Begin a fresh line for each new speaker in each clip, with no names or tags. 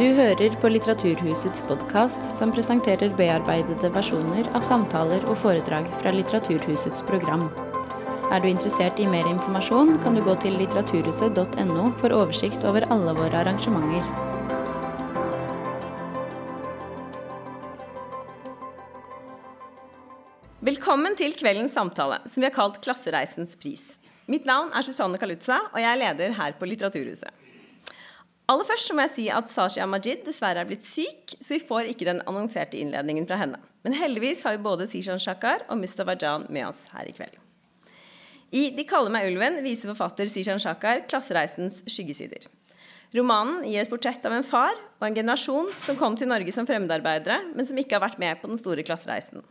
Du hører på Litteraturhusets podkast, som presenterer bearbeidede versjoner av samtaler og foredrag fra Litteraturhusets program. Er du interessert i mer informasjon, kan du gå til litteraturhuset.no for oversikt over alle våre arrangementer.
Velkommen til kveldens samtale, som vi har kalt Klassereisens pris. Mitt navn er Susanne Kalutza, og jeg er leder her på Litteraturhuset. Aller først må jeg si at Sashia Majid dessverre er blitt syk, så vi får ikke den annonserte innledningen fra henne. Men heldigvis har vi både Sishan Shakar og Mustafa Jan med oss her i kveld. I De kaller meg ulven viser forfatter Sishan Shakar klassereisens skyggesider. Romanen gir et portrett av en far og en generasjon som kom til Norge som fremmedarbeidere, men som ikke har vært med på den store klassereisen.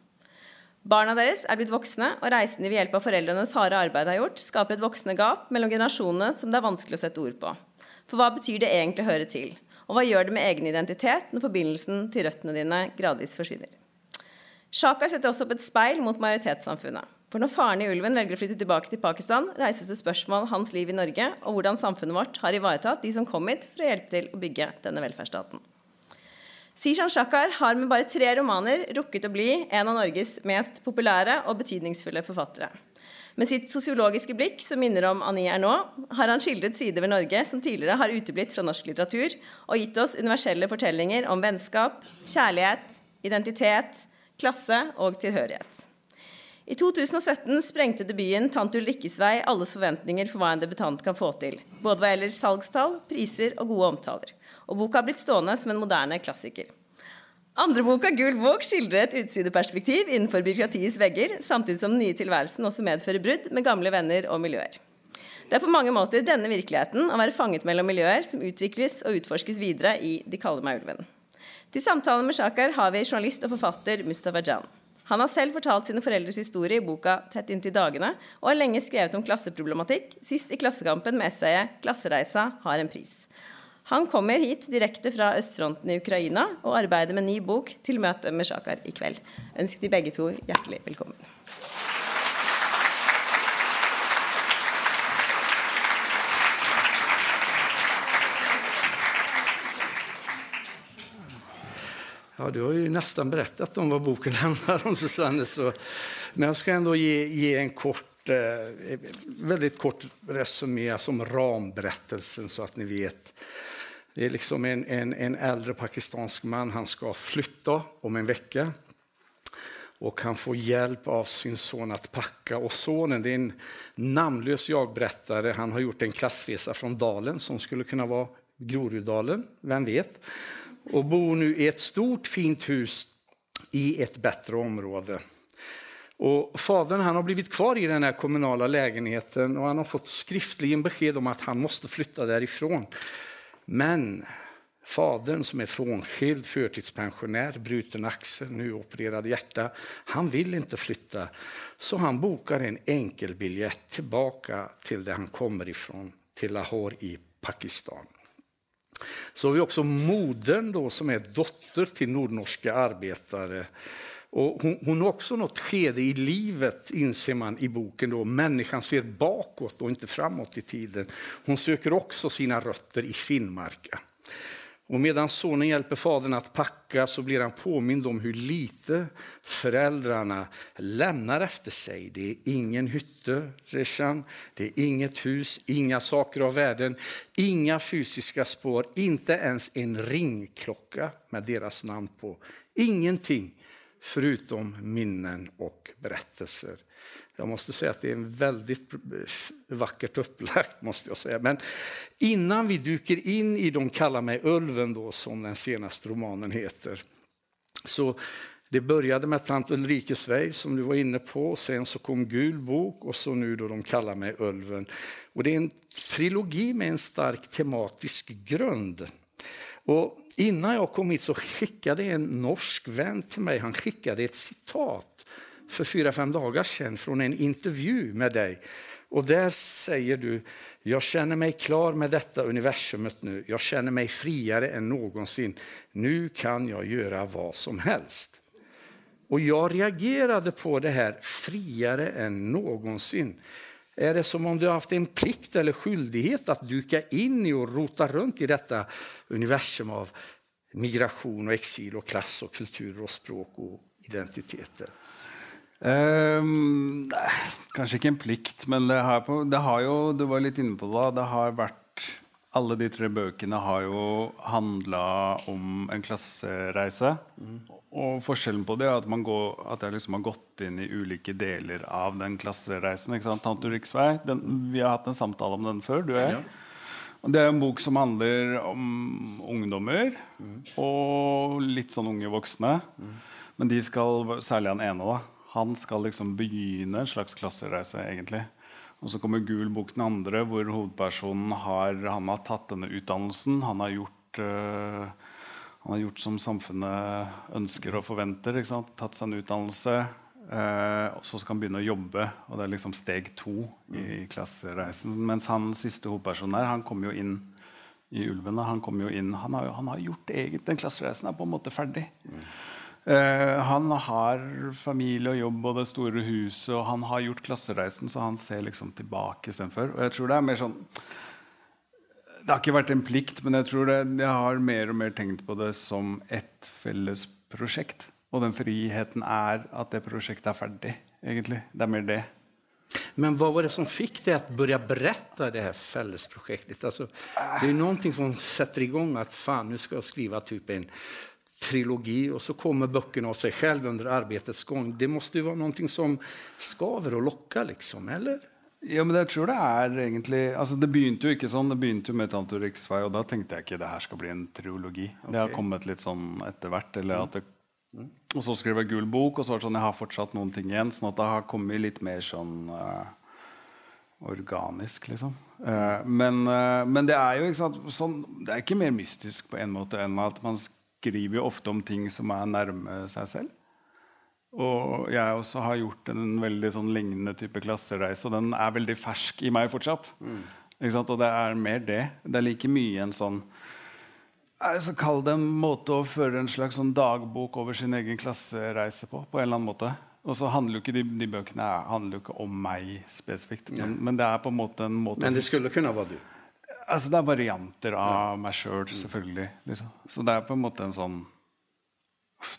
Barna deres er blitt voksne, og reisen de ved hjelp av foreldrenes harde arbeid har gjort, skaper et voksende gap mellom generasjonene som det er vanskelig å sette ord på. For hva betyr det egentlig å høre til? Og hva gjør det med egen identitet når forbindelsen til røttene dine gradvis forsvinner? Shaka setter også opp et speil mot majoritetssamfunnet. For når faren i ulven velger å flytte tilbake til Pakistan, reises det spørsmål hans liv i Norge, og hvordan samfunnet vårt har ivaretatt de som kom hit for å hjelpe til å bygge denne velferdsstaten. Sishan Shakar har med bare tre romaner rukket å bli en av Norges mest populære og betydningsfulle forfattere. Med sitt sosiologiske blikk, som minner om Annie Ernaux, har han skildret sider ved Norge som tidligere har uteblitt fra norsk litteratur, og gitt oss universelle fortellinger om vennskap, kjærlighet, identitet, klasse og tilhørighet. I 2017 sprengte debuten 'Tante Ulrikkes vei' alles forventninger for hva en debutant kan få til, både hva gjelder salgstall, priser og gode omtaler. Og boka har blitt stående som en moderne klassiker. Andre boka, 'Gul bok', skildrer et utsideperspektiv innenfor byråkratiets vegger, samtidig som den nye tilværelsen også medfører brudd med gamle venner og miljøer. Det er på mange måter denne virkeligheten, å være fanget mellom miljøer, som utvikles og utforskes videre i De kaller meg ulven. Til samtalen med Shakar har vi journalist og forfatter Mustafa Jan. Han har selv fortalt sine foreldres historie i boka 'Tett inntil dagene', og har lenge skrevet om klasseproblematikk, sist i Klassekampen med essayet 'Klassereisa har en pris'. Han kommer hit direkte fra østfronten i Ukraina og arbeider med ny bok til møte med Sjakar i kveld. Ønsker de begge to hjertelig velkommen.
Ja, du har ju nästan berättat om vad boken handlar om, Susanne. Så, men jag ska ändå ge, ge en kort, eh, väldigt kort resumé som ramberättelsen så att ni vet. Det är liksom en, en, en äldre pakistansk man. Han ska flytta om en vecka. Och han får hjälp av sin son att packa. Och sonen det är en namnlös jagberättare. Han har gjort en klassresa från Dalen som skulle kunna vara Groruddalen, vem vet och bor nu i ett stort fint hus i ett bättre område. Och fadern han har blivit kvar i den här kommunala lägenheten han har fått skriftligen besked om att han måste flytta därifrån. Men fadern som är frånskild, förtidspensionär, bruten axel, nu opererad hjärta, han vill inte flytta. Så han bokar en enkelbiljett tillbaka till där han kommer ifrån, till Lahore i Pakistan. Så har vi också modern som är dotter till nordnorska arbetare. Och hon, hon har också något skede i livet, inser man i boken. Då. Människan ser bakåt och inte framåt i tiden. Hon söker också sina rötter i Finnmarka. Och medan sonen hjälper fadern att packa så blir han påmind om hur lite föräldrarna lämnar efter sig. Det är ingen hytte, Rishan. Det är inget hus, inga saker av världen, inga fysiska spår, inte ens en ringklocka med deras namn på. Ingenting förutom minnen och berättelser. Jag måste säga att det är en väldigt vackert upplagt. måste jag säga. Men innan vi dyker in i De kallar mig Ulven, då, som den senaste romanen heter, så det började med Tant Ulrikes väg som du var inne på. Sen så kom Gul bok och så nu då De kallar mig Ulven. Och det är en trilogi med en stark tematisk grund. Och innan jag kom hit så skickade en norsk vän till mig, han skickade ett citat för fyra, fem dagar sedan från en intervju med dig. Och där säger du, jag känner mig klar med detta universumet nu. Jag känner mig friare än någonsin. Nu kan jag göra vad som helst. Och jag reagerade på det här, friare än någonsin. Är det som om du har haft en plikt eller skyldighet att dyka in i och rota runt i detta universum av migrasjon og eksil og klasse og kultur og språk og identiteter?
Um, kanskje ikke en plikt, men det på, det jo Du var litt inne på det. Det har vært Alle de tre bøkene har jo handla om en klassereise. Mm. Og forskjellen på det er at, går, at jeg liksom har gått inn i ulike deler av den klassereisen. ikke sant? Tante Riksvei, den, Vi har hatt en samtale om den før, du og jeg. Ja. Det er en bok som handler om ungdommer mm. og litt sånn unge voksne. Mm. Men de skal, særlig han ene, da, han skal liksom begynne en slags klassereise. egentlig. Og så kommer Gul bok den andre, hvor hovedpersonen har, han har tatt denne utdannelsen. Han har gjort, uh, han har gjort som samfunnet ønsker og forventer. Tatt seg en utdannelse. Uh, og så skal han begynne å jobbe, og det er liksom steg to i mm. klassereisen. Mens han siste hovedpersonen her, han kommer jo inn i Ulvene. Han, jo inn, han, har, han har gjort egentlig Den klassereisen er på en måte ferdig. Mm. Uh, han har familie og jobb og det store huset, og han har gjort klassereisen, så han ser liksom tilbake istedenfor. Og jeg tror det er mer sånn Det har ikke vært en plikt, men jeg tror det, jeg har mer og mer tenkt på det som et felles prosjekt. Og den friheten er at det prosjektet er ferdig. egentlig. Det er mer det.
Men hva var det som fikk deg til å begynne berette det her fellesprosjektet? Altså, det er noe som setter i gang at faen, nå skal jeg skrive typ en trilogi, og så kommer bøkene av seg selv under arbeidets gang. Det måtte jo være noe som skaver og lokker, liksom, eller?
Ja, men jeg tror det er egentlig altså Det begynte jo ikke sånn. Det begynte jo med Tanto Riksvei, og da tenkte jeg ikke det her skal bli en triologi. Okay. Det har kommet litt sånn etter hvert. eller at det Mm. Og så skrev jeg gul bok, og så var det sånn, jeg har fortsatt noen ting igjen. sånn at det har kommet litt mer sånn uh, organisk, liksom. Uh, men, uh, men, det er jo ikke, sant, sånn, det er ikke mer mystisk på en måte enn at man skriver jo ofte om ting som er nærme seg selv. Og jeg også har gjort en veldig sånn lignende type klassereise, og den er veldig fersk i meg fortsatt. Mm. Og det er mer det. Det er like mye en sånn så Kall det en måte å føre en slags sånn dagbok over sin egen klassereise på. på en eller annen måte. Og så handler jo ikke de, de, bøkene handler jo ikke om meg spesifikt. Men, men, det er på en måte en måte
Men det skulle kunne vært du?
Altså, Det er varianter av meg sjøl, selv, selvfølgelig. Liksom. Så det er på en måte en sånn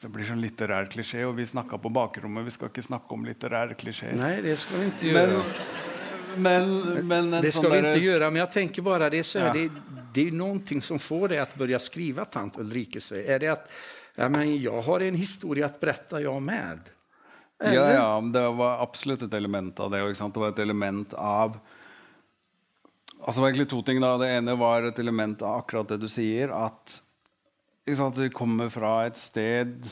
det blir sånn litterær klisjé, og vi snakka på bakrommet. Vi skal ikke snakke om litterære klisjeer.
Nei, det skal vi ikke gjøre.
Men, men,
men det skal sånn vi ikke gjøre. Men jeg tenker bare det, så ja. det, det er noe som får deg til å begynne å skrive tant Ulrike. Er är det at ja, men jeg har en historie å berätta jeg med?
Eller? Ja, ja, det var absolutt et element av det. Det var et element av Altså egentlig to ting. da. Det ene var et element av akkurat det du sier. At vi kommer fra et sted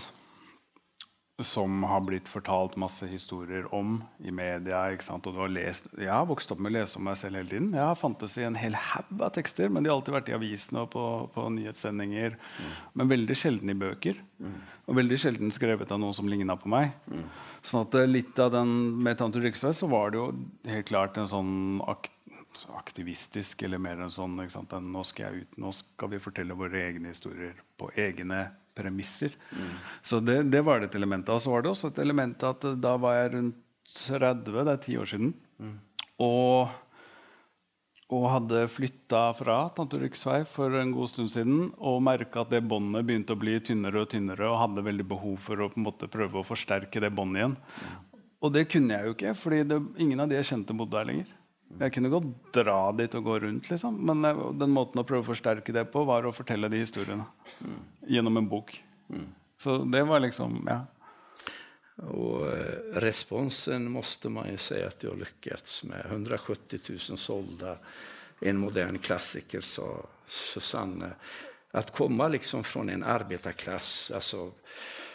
som har blitt fortalt masse historier om i media. sant? Og du har lest, Jeg har vokst opp med å lese om meg selv hele tiden. Jeg har fantes i en hel haug av tekster, men de har alltid vært i avisene og på, på nyhetssendinger. Mm. Men veldig sjelden i bøker. Mm. Og veldig sjelden skrevet av noen som ligna på meg. Mm. Sånn at eh, litt av den med Tante Riksvei så var det jo helt klart en sånn akt aktivistisk eller mer en sånn nå skal, ut, nå skal vi fortelle våre egne historier på egne premisser. Mm. Så det, det, var det et element Og Så var det også et element at da var jeg rundt 30, det er ti år siden, mm. og, og hadde flytta fra Tante Riksvei for en god stund siden og merka at det båndet begynte å bli tynnere og tynnere, og hadde veldig behov for å på en måte prøve å forsterke det båndet igjen. Mm. Og det kunne jeg jo ikke, fordi ingen av de jeg kjente, bodde der lenger. Jeg kunne godt dra dit og gå rundt, liksom. men den måten å prøve å forsterke det på, var å fortelle de historiene mm. gjennom en bok. Mm. Så det var liksom Ja.
Og eh, responsen måste man jo si at du har lyckats med. 170 000 solgte, en modern klassiker, sa Susanne. Att komma liksom från en arbetarklass, alltså Eh,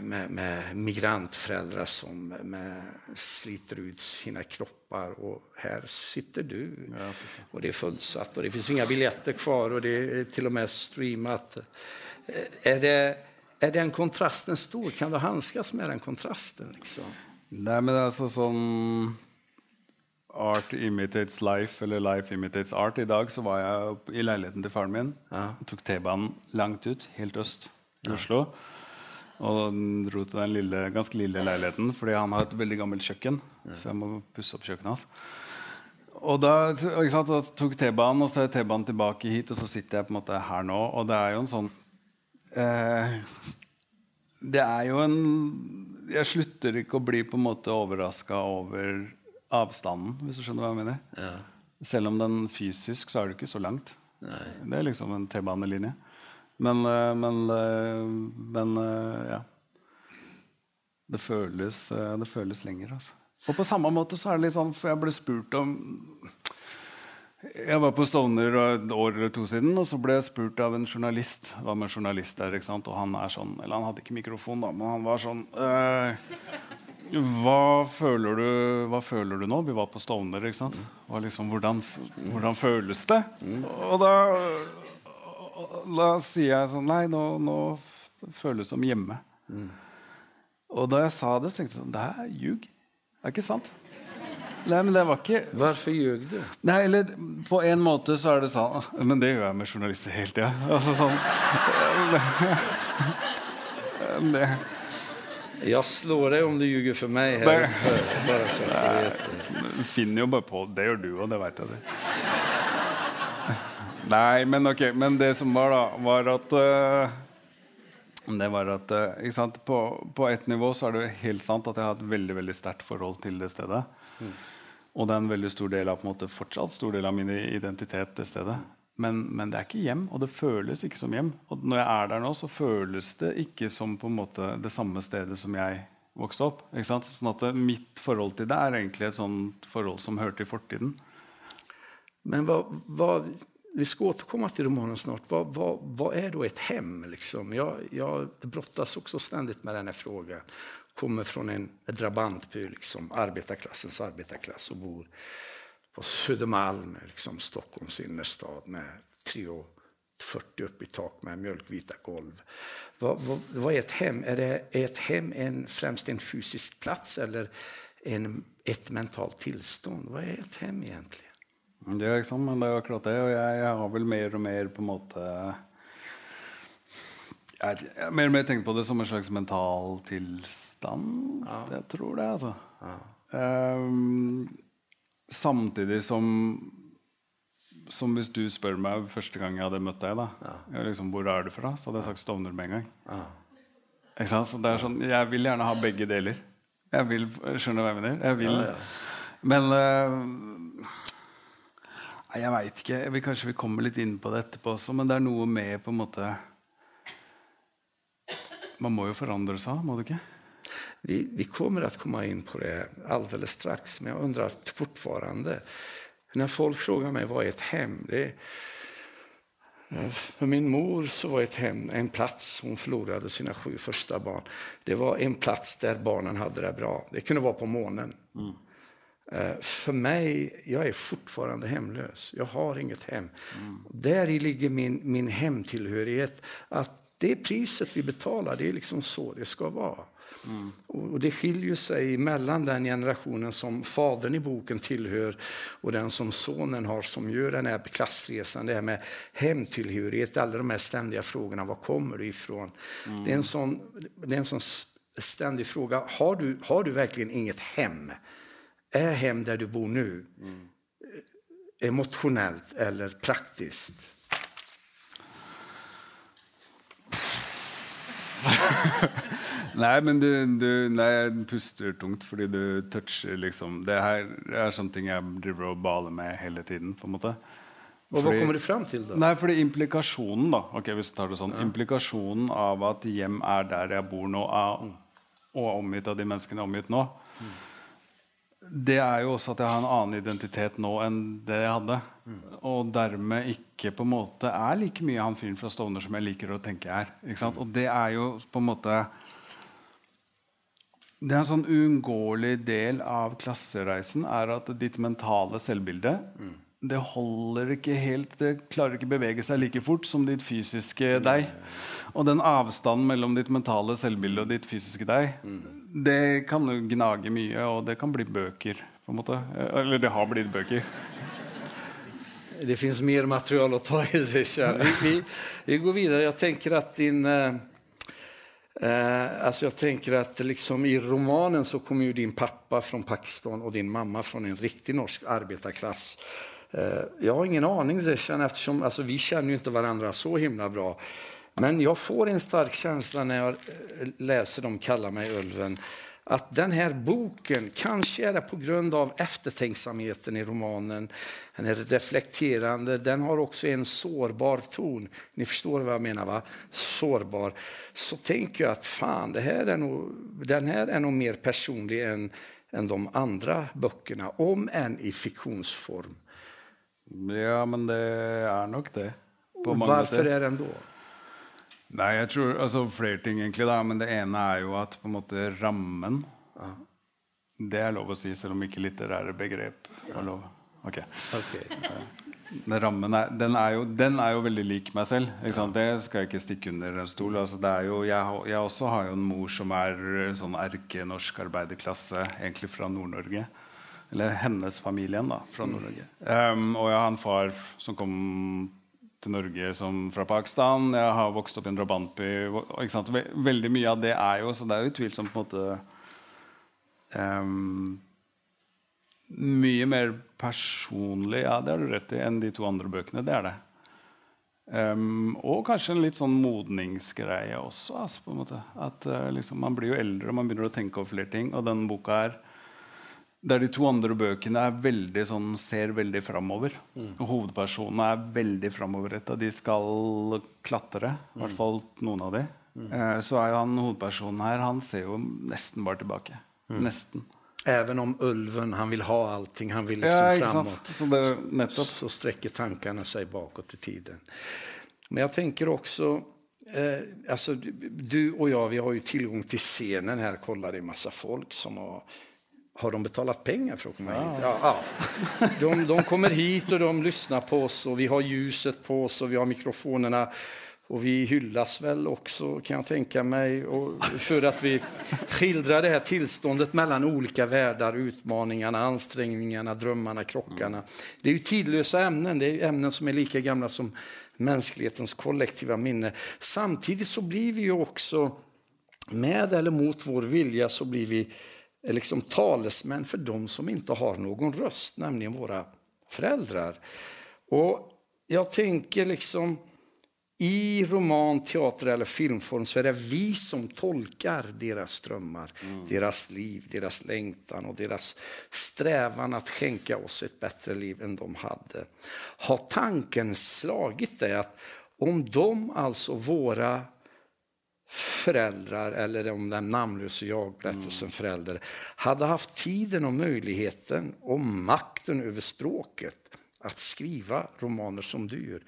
med, med migrantföräldrar som med, sliter ut sine kroppar. Og her sitter du. Ja, og det er fullsatt og det finns inga biljetter kvar og det er till och med streamat. Er, det, er den kontrasten stor? Kan du handskas med den kontrasten? Liksom?
Nei, men altså som Art imitates life, eller life imitates art. I dag så var jeg i leiligheten til faren min. Ja. Tok T-banen langt ut, helt øst i Oslo. Ja. Og dro til den lille, ganske lille leiligheten fordi han har et veldig gammelt kjøkken. Så jeg må pusse opp kjøkkenet hans. og da, sant, da tok T-banen, og så er T-banen tilbake hit, og så sitter jeg på en måte her nå, og det er jo en sånn eh, Det er jo en Jeg slutter ikke å bli på en måte overraska over avstanden, hvis du skjønner hva jeg mener.
Ja.
Selv om den fysisk så er det ikke så langt.
Nei.
Det er liksom en T-banelinje. Men, eh, men, eh, men eh, ja. Det føles, det føles lenger, altså. Og på samme måte så er det litt sånn For jeg ble spurt om Jeg var på Stovner et år eller to siden, og så ble jeg spurt av en journalist. hva med journalist der, ikke sant? Og han er sånn Eller han hadde ikke mikrofon, da, men han var sånn hva føler, du, hva føler du nå? Vi var på Stovner. ikke sant? Liksom, hvordan, hvordan føles det? Og da, da sier jeg sånn Nei, nå, nå føles det som hjemme. Og da jeg sa det, så tenkte jeg sånn Det her er ljug. Det er ikke sant. Nei, men det var ikke
Hvorfor ljög du?
Nei, eller på en måte så er det sånn Men det gjør jeg med journalister hele tida. Altså sånn det,
Jeg slår deg om du ljuger for
meg.
Her. Bare så du vet det.
Finner jo bare på Det gjør du òg, det veit jeg. det Nei, men ok. Men det som var, da, var at uh, Det var at uh, ikke sant? På, på ett nivå så er det helt sant at jeg har et veldig veldig sterkt forhold til det stedet. Og det er en veldig stor del av på en måte, fortsatt stor del av min identitet. det stedet men, men det er ikke hjem, og det føles ikke som hjem. Og når jeg er der nå, så føles det ikke som på en måte det samme stedet som jeg vokste opp. Ikke sant? Sånn at Mitt forhold til det er egentlig et sånt forhold som hører til fortiden.
Men hva, vad, vi ska återkomma till romanen snart. Vad, vad, vad är då ett hem? Liksom? Jag, jag brottas också ständigt med den här. Kommer från en drabantby, liksom, arbetarklassens arbetarklass och bor på Södermalm, liksom Stockholms innerstad med 3,40 upp i tak med mjölkvita golv. Vad, vad, vad är ett hem? Är, det, är ett hem en, främst en fysisk plats eller en, ett mentalt tillstånd? Vad är ett hem egentligen?
Det er, sant, men det er jo akkurat det. Og jeg, jeg har vel mer og mer på en måte Jeg, jeg har mer og mer tenkt på det som en slags mental tilstand. Jeg tror det, altså. Ehm, samtidig som som hvis du spør meg første gang jeg hadde møtt deg, da, ja, liksom, hvor er du fra, så hadde jeg sagt Stovner med en gang. Ikke sant? Så det er sånn, Jeg vil gjerne ha begge deler. Jeg vil, Skjønner du hva jeg mener? Jeg vil, Men eh, Nei, jeg veit ikke. Jeg vil, kanskje vi kommer litt inn på det etterpå også, men det er noe med på en måte Man må jo forandre seg, må du ikke?
Vi, vi kommer att komma in på det alldeles strax, men jag undrar fortfarande. När folk frågar mig vad är ett hem? Det för min mor så var ett hem en plats, hon förlorade sina sju första barn. Det var en plats där barnen hade det bra. Det kunde vara på månen. Eh, För mig, jag är fortfarande hemlös. Jag har inget hem. Där i ligger min, min hemtillhörighet. Att det priset vi betalar, det är liksom så det ska vara. Mm. och det skiljer sig mellan den generationen som fadern i boken tillhör och den som sonen har som gör den här klassresan. Det här med hemtillhörighet, alla de här ständiga frågorna. Var kommer du ifrån? Det, är en sån, det är en sån ständig fråga. Har du, har du verkligen inget hem? Är hem där du bor nu mm. emotionellt eller praktiskt?
Nei, men du, du nei, jeg puster tungt fordi du toucher liksom Det her er sånne ting jeg driver og baler med hele tiden. på en måte.
Og
Fordi-
kommer du fram til, da?
Nei, fordi implikasjonen da ok, hvis vi tar det sånn, implikasjonen av at hjem er der jeg bor nå, er, og er omgitt av de menneskene jeg er omgitt nå, det er jo også at jeg har en annen identitet nå enn det jeg hadde. Og dermed ikke på en måte er like mye han fyren fra Stovner som jeg liker å tenke er. Og det er jo på en måte det er en sånn uunngåelig del av klassereisen er at ditt mentale selvbilde det holder ikke helt Det klarer ikke bevege seg like fort som ditt fysiske deg. Og den avstanden mellom ditt mentale selvbilde og ditt fysiske deg, det kan gnage mye, og det kan bli bøker. på en måte Eller det har blitt bøker.
Det fins mer material å ta i. Vi, vi, går videre. Jeg tenker at din, eh, altså jeg tenker at liksom i romanen så kommer jo din pappa fra Pakistan og din mamma fra en riktig norsk arbetarklass. Eh, jag har ingen aning känner, eftersom vi känner ju inte varandra så himla bra. Men jag får en stark känsla när jag eh, läser Dem kalla mig Ulven att den här boken, kanske är det på grund av eftertänksamheten i romanen, den är reflekterande, den har också en sårbar ton. Ni förstår vad jag menar va? Sårbar. Så tänker jag att fan, det här är mer personlig än, än de andra böckerna, om än i fiktionsform.
Ja, men det er nok det.
Hvorfor er den da?
Nei, jeg tror altså flere ting, egentlig. da, Men det ene er jo at på en måte rammen ja. Det er lov å si, selv om ikke litterære begrep er lov. Ok.
okay.
Den rammen er, den er, jo, den er jo veldig lik meg selv. Ja. Det skal jeg ikke stikke under en stol. Altså, det jo, jeg, jeg også har jo en mor som er sånn erkenorsk arbeiderklasse, egentlig fra Nord-Norge. Eller hennes familien, da, fra mm. Nord-Norge. Um, og jeg har en far som kom til Norge som fra Pakistan. Jeg har vokst opp i en drabantby. Veldig mye av det er jo Så det er jo utvilsomt på en måte um, Mye mer personlig, ja, det har du rett i, enn de to andre bøkene. Det er det. Um, og kanskje en litt sånn modningsgreie også. Altså, på en måte. At uh, liksom, Man blir jo eldre og man begynner å tenke over flere ting. Og denne boka her der de to andre bøkene veldig sånn, ser veldig framover. Mm. Hovedpersonene er veldig framoverretta. De skal klatre. I hvert mm. fall noen av de. Mm. Eh, så er jo han hovedpersonen her Han ser jo nesten bare tilbake. Mm. Nesten.
Even om ulven han vil ha allting, han vil liksom ja, framover.
så, det,
så strekker tankene seg bakåt i tiden. Men jeg tenker også eh, alltså, Du og jeg vi har jo tilgang til scenen her. Kolla, det er masse folk som har har de betalat pengar för att komma ja. hit? Ja, ja. De, de, kommer hit och de lyssnar på oss och vi har ljuset på oss och vi har mikrofonerna. Och vi hyllas väl också kan jag tänka mig och för att vi skildrar det här tillståndet mellan olika världar, utmaningarna, ansträngningarna, drömmarna, krockarna. Det är ju tidlösa ämnen, det är ämnen som är lika gamla som mänsklighetens kollektiva minne. Samtidigt så blir vi ju också, med eller mot vår vilja, så blir vi är liksom talesmän för de som inte har någon röst, nämligen våra föräldrar. Och jag tänker liksom i roman, teater eller filmform så är det vi som tolkar deras drömmar, mm. deras liv, deras längtan och deras strävan att skänka oss ett bättre liv än de hade. Har tanken slagit dig att om de, alltså våra föräldrar, eller om den namnlöse jag-berättelsen mm. förälder, hade haft tiden och möjligheten och makten över språket att skriva romaner som du gör,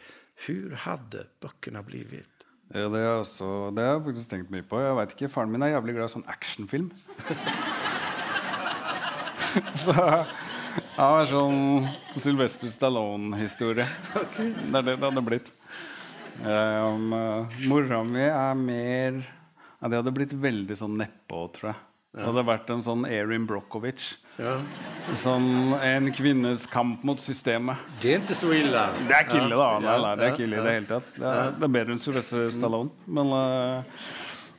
hur hade böckerna blivit?
Ja, det, er også, det har jeg faktisk tenkt mye på. Jeg vet ikke, Faren min er jævlig glad i sånn actionfilm. Så han er sånn Sylvester Stallone-historie. Okay. Det er det det hadde blitt. Um, Mora mi er mer ja, Det hadde blitt veldig sånn nedpå, tror jeg. Det hadde vært en sånn Erin Brockovich. Ja. Sånn en kvinnes kamp mot systemet.
Det er ikke så ille.
Det er ikke ille, da. Nei, nei, det er ikke ille i det hele tatt. Det er, det er bedre enn Sylvester Stallone. Men uh,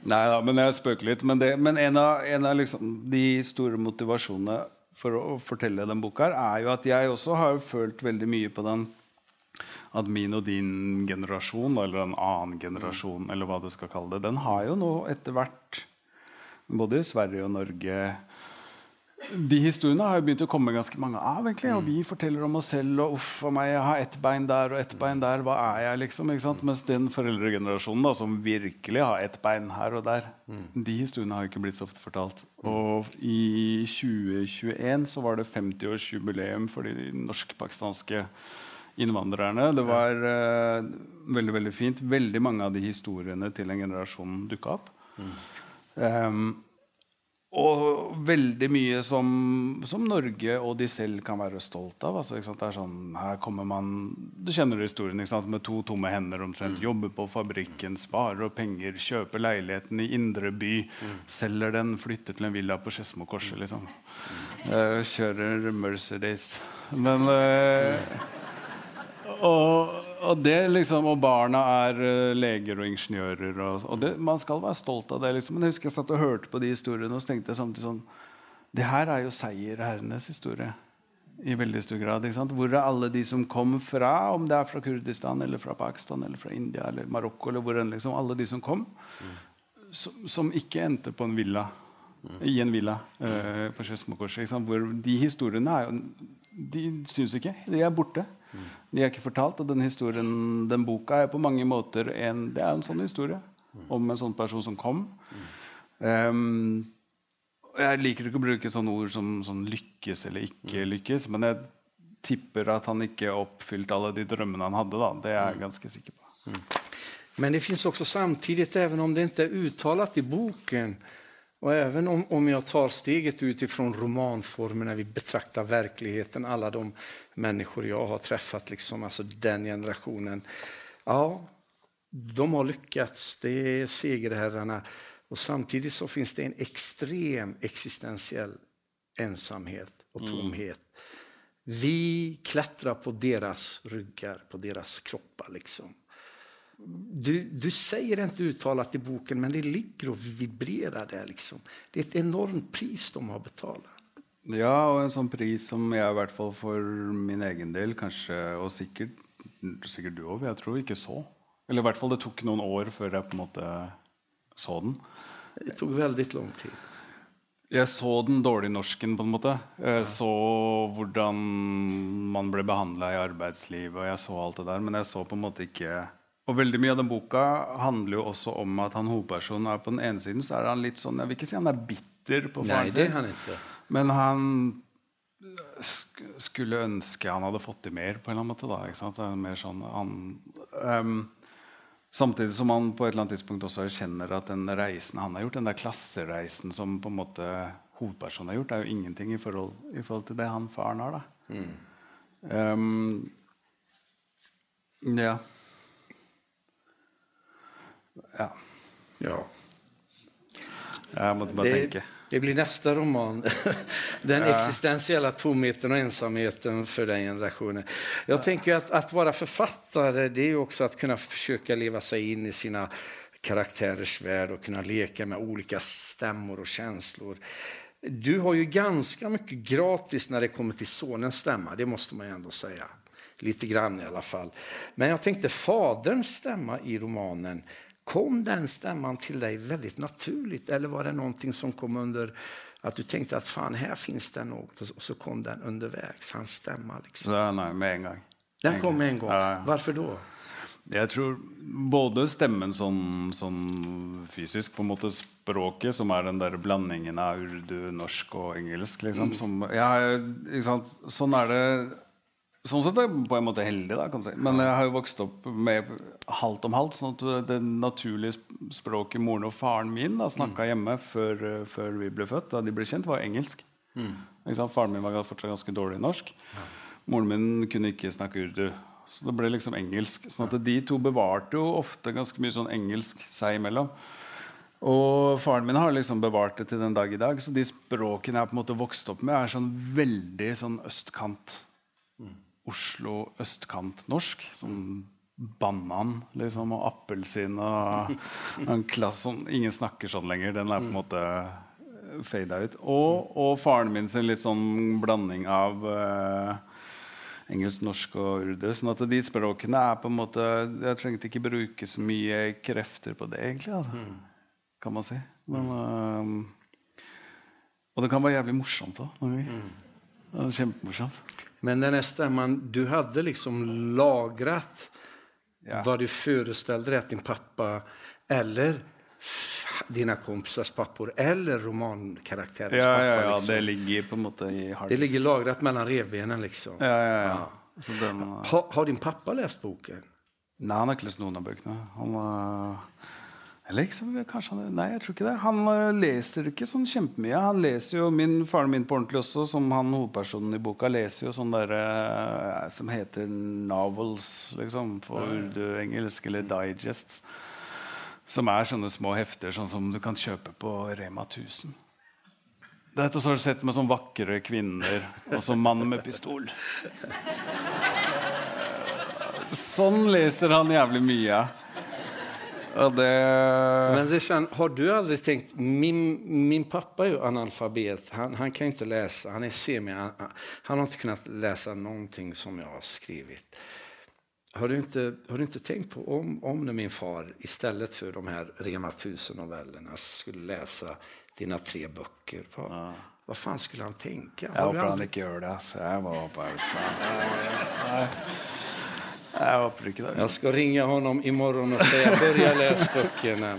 Nei da, men jeg spøker litt. Men, det, men en av, en av liksom, de store motivasjonene for å fortelle den boka her, er jo at jeg også har følt veldig mye på den at min og din generasjon, eller en annen generasjon, eller hva du skal kalle det, den har jo nå etter hvert, både i Sverige og Norge de historiene har jo begynt å komme ganske mange av. egentlig, og Vi forteller om oss selv. og uff meg, jeg har ett bein der og ett bein der. Hva er jeg, liksom? ikke sant? Mens den foreldregenerasjonen da, som virkelig har ett bein her og der, de historiene har jo ikke blitt så ofte fortalt. Og i 2021 så var det 50-årsjubileum for de norsk-pakistanske innvandrerne. Det var uh, veldig veldig fint. Veldig mange av de historiene til en generasjon dukka opp. Mm. Um, og veldig mye som, som, Norge og de selv kan være stolt av. Altså, det er sånn, her kommer man, Du kjenner historien med to tomme hender omtrent. Mm. Jobber på fabrikken, sparer penger, kjøper leiligheten i indre by. Mm. Selger den, flytter til en villa på Skedsmokorset. Liksom. Uh, kjører Mercedes. Men uh, og, og, liksom, og barna er uh, leger og ingeniører. Og, og det, man skal være stolt av det. Liksom. Men jeg husker jeg satt og hørte på de historiene og så tenkte jeg samtidig sånn Det her er jo seierherrenes historie i veldig stor grad. Hvor er alle de som kom fra, om det er fra Kurdistan eller fra Pakistan eller fra India eller Marokko eller hvor enn, liksom, Alle de som kom, mm. som, som, ikke endte på en villa. Mm. I en villa uh, på Skedsmokorset. De historiene er jo De syns ikke. De er borte. Mm. De er ikke fortalt. Og den historien, den boka er på mange måter en, det er en sånn historie om en sånn person som kom. Um, jeg liker ikke å bruke sånne ord som sånn lykkes eller ikke lykkes, men jeg tipper at han ikke oppfylte alle de drømmene han hadde. Da. Det er jeg ganske sikker på. Mm.
Men det fins også samtidig, även om det ikke er uttalt i boken, och även om, om jag tar steget utifrån romanformen när vi betraktar verkligheten, alla de människor jag har träffat, liksom, alltså den generationen. Ja, de har lyckats. Det är segerherrarna. Och samtidigt så finns det en extrem existentiell ensamhet och mm. tomhet. Mm. Vi klättrar på deras ryggar, på deras kroppar. Liksom. Du, du säger inte uttalat i boken, men det ligger och vibrerar där. Liksom. Det är ett enormt pris de har betalat.
Ja, og en sånn pris som jeg i hvert fall for min egen del kanskje, og sikkert, sikkert du òg, jeg tror ikke så. Eller i hvert fall det tok noen år før jeg på en måte så den.
Det tok veldig lang tid.
Jeg så den dårlige norsken, på en måte. Jeg så hvordan man ble behandla i arbeidslivet, og jeg så alt det der, men jeg så på en måte ikke Og veldig mye av den boka handler jo også om at han hovedpersonen er på den ene siden så er han litt sånn Jeg vil ikke si han er bitter på faren
ikke
men han skulle ønske han hadde fått til mer, på en eller annen måte. da, ikke sant? Det er mer sånn han, um, Samtidig som han på et eller annet tidspunkt også erkjenner at den reisen han har gjort, den der klassereisen som på en måte hovedpersonen har gjort, er jo ingenting i forhold, i forhold til det han faren har. da. Mm. Um, ja. Ja.
ja.
Jeg måtte bare
det,
tenke.
Det blir neste roman. Den ja. existentiella tomheten og ensamheten for den generasjonen. Jeg ja. at Å være vara författare det jo også å kunne forsøke å leve seg inn i sine karakterers värld og kunne leke med olika stemmer og känslor. Du har jo ganske mye gratis når det kommer til sonens stemme, det måste man ju ändå säga. Lite grann i alla fall. Men jeg tenkte faderns stemme i romanen Kom den stämman till dig väldigt naturligt eller var det någonting som kom under att du tänkte att fan här finns det något och så kom den undervägs, hans stämma? Liksom.
Ja, nej, med en gång.
Den kom med en gång. Ja. Varför då?
Jeg tror både stemmen sånn, sånn, fysisk, på en måte språket, som er den der blandingen av urdu, norsk og engelsk liksom, mm. som, ja, Sånn er det Sånn sett er jeg på en måte heldig, da, kan si. men jeg har jo vokst opp med halvt om halvt. sånn at Det naturlige språket moren og faren min da snakka mm. hjemme før, før, vi ble født, da de ble kjent, var engelsk. Mm. Faren min var fortsatt ganske dårlig i norsk. Ja. Moren min kunne ikke snakke urdu. Så det ble liksom engelsk. sånn at de to bevarte jo ofte ganske mye sånn engelsk seg imellom. Og faren min har liksom bevart det til den dag i dag. Så de språkene jeg på en måte vokst opp med, er sånn veldig sånn østkant. Mm. Oslo østkant-norsk. Sånn banan liksom, og appelsin og en klasse sånn, Ingen snakker sånn lenger. Den er på en måte fada ut. Og, og, faren min sin litt sånn blanding av uh, engelsk, norsk og urdu. sånn at de språkene er på en måte Jeg trengte ikke bruke så mye krefter på det, egentlig. Altså, mm. Kan man si. Men, uh, og det kan være jævlig morsomt òg. Mm. Kjempemorsomt.
Men den här stämman, du hadde liksom hva ja. vad du forestilte deg at din pappa eller dina kompisers pappor eller romankarakterers
ja,
pappa.
Ja, ja,
liksom.
det ligger på en måte i
Det ligger lagret mellom revbenen liksom.
Ja, ja, ja. ja.
Den, ha, har din pappa lest boken?
Nei, han har ikke lest noen av bøkene. Han, uh, eller liksom, kanskje han, Nei, jeg tror ikke det. Han uh, leser ikke sånn kjempemye. Han leser jo, min Faren min på ordentlig også, som han hovedpersonen i boka, leser jo sånn derre uh, som heter novels, liksom, på urdu-engelsk, eller digests. Som er sånne små hefter sånn som du kan kjøpe på Rema 1000. Dette har du sett med sånne vakre kvinner og sånn mann med pistol. Sånn leser han jævlig mye. Og det
Men det har du aldri tenkt Min, min pappa er jo analfabet. Han, han kan ikke lese. Han er semi... Han, han har ikke kunnet lese noe som jeg har skrevet. Har du ikke, har du ikke tenkt på om, om när min far i stedet for de her Rema 1000-novellerna skulle lese dine tre bøker? Hva, ja. hva faen skulle han tenke?
Jeg håper han ikke gjør det. Altså. Jeg håper faen. Jeg håper ikke det.
Jeg skal ringe honom imorgon og si börja lese böckerna.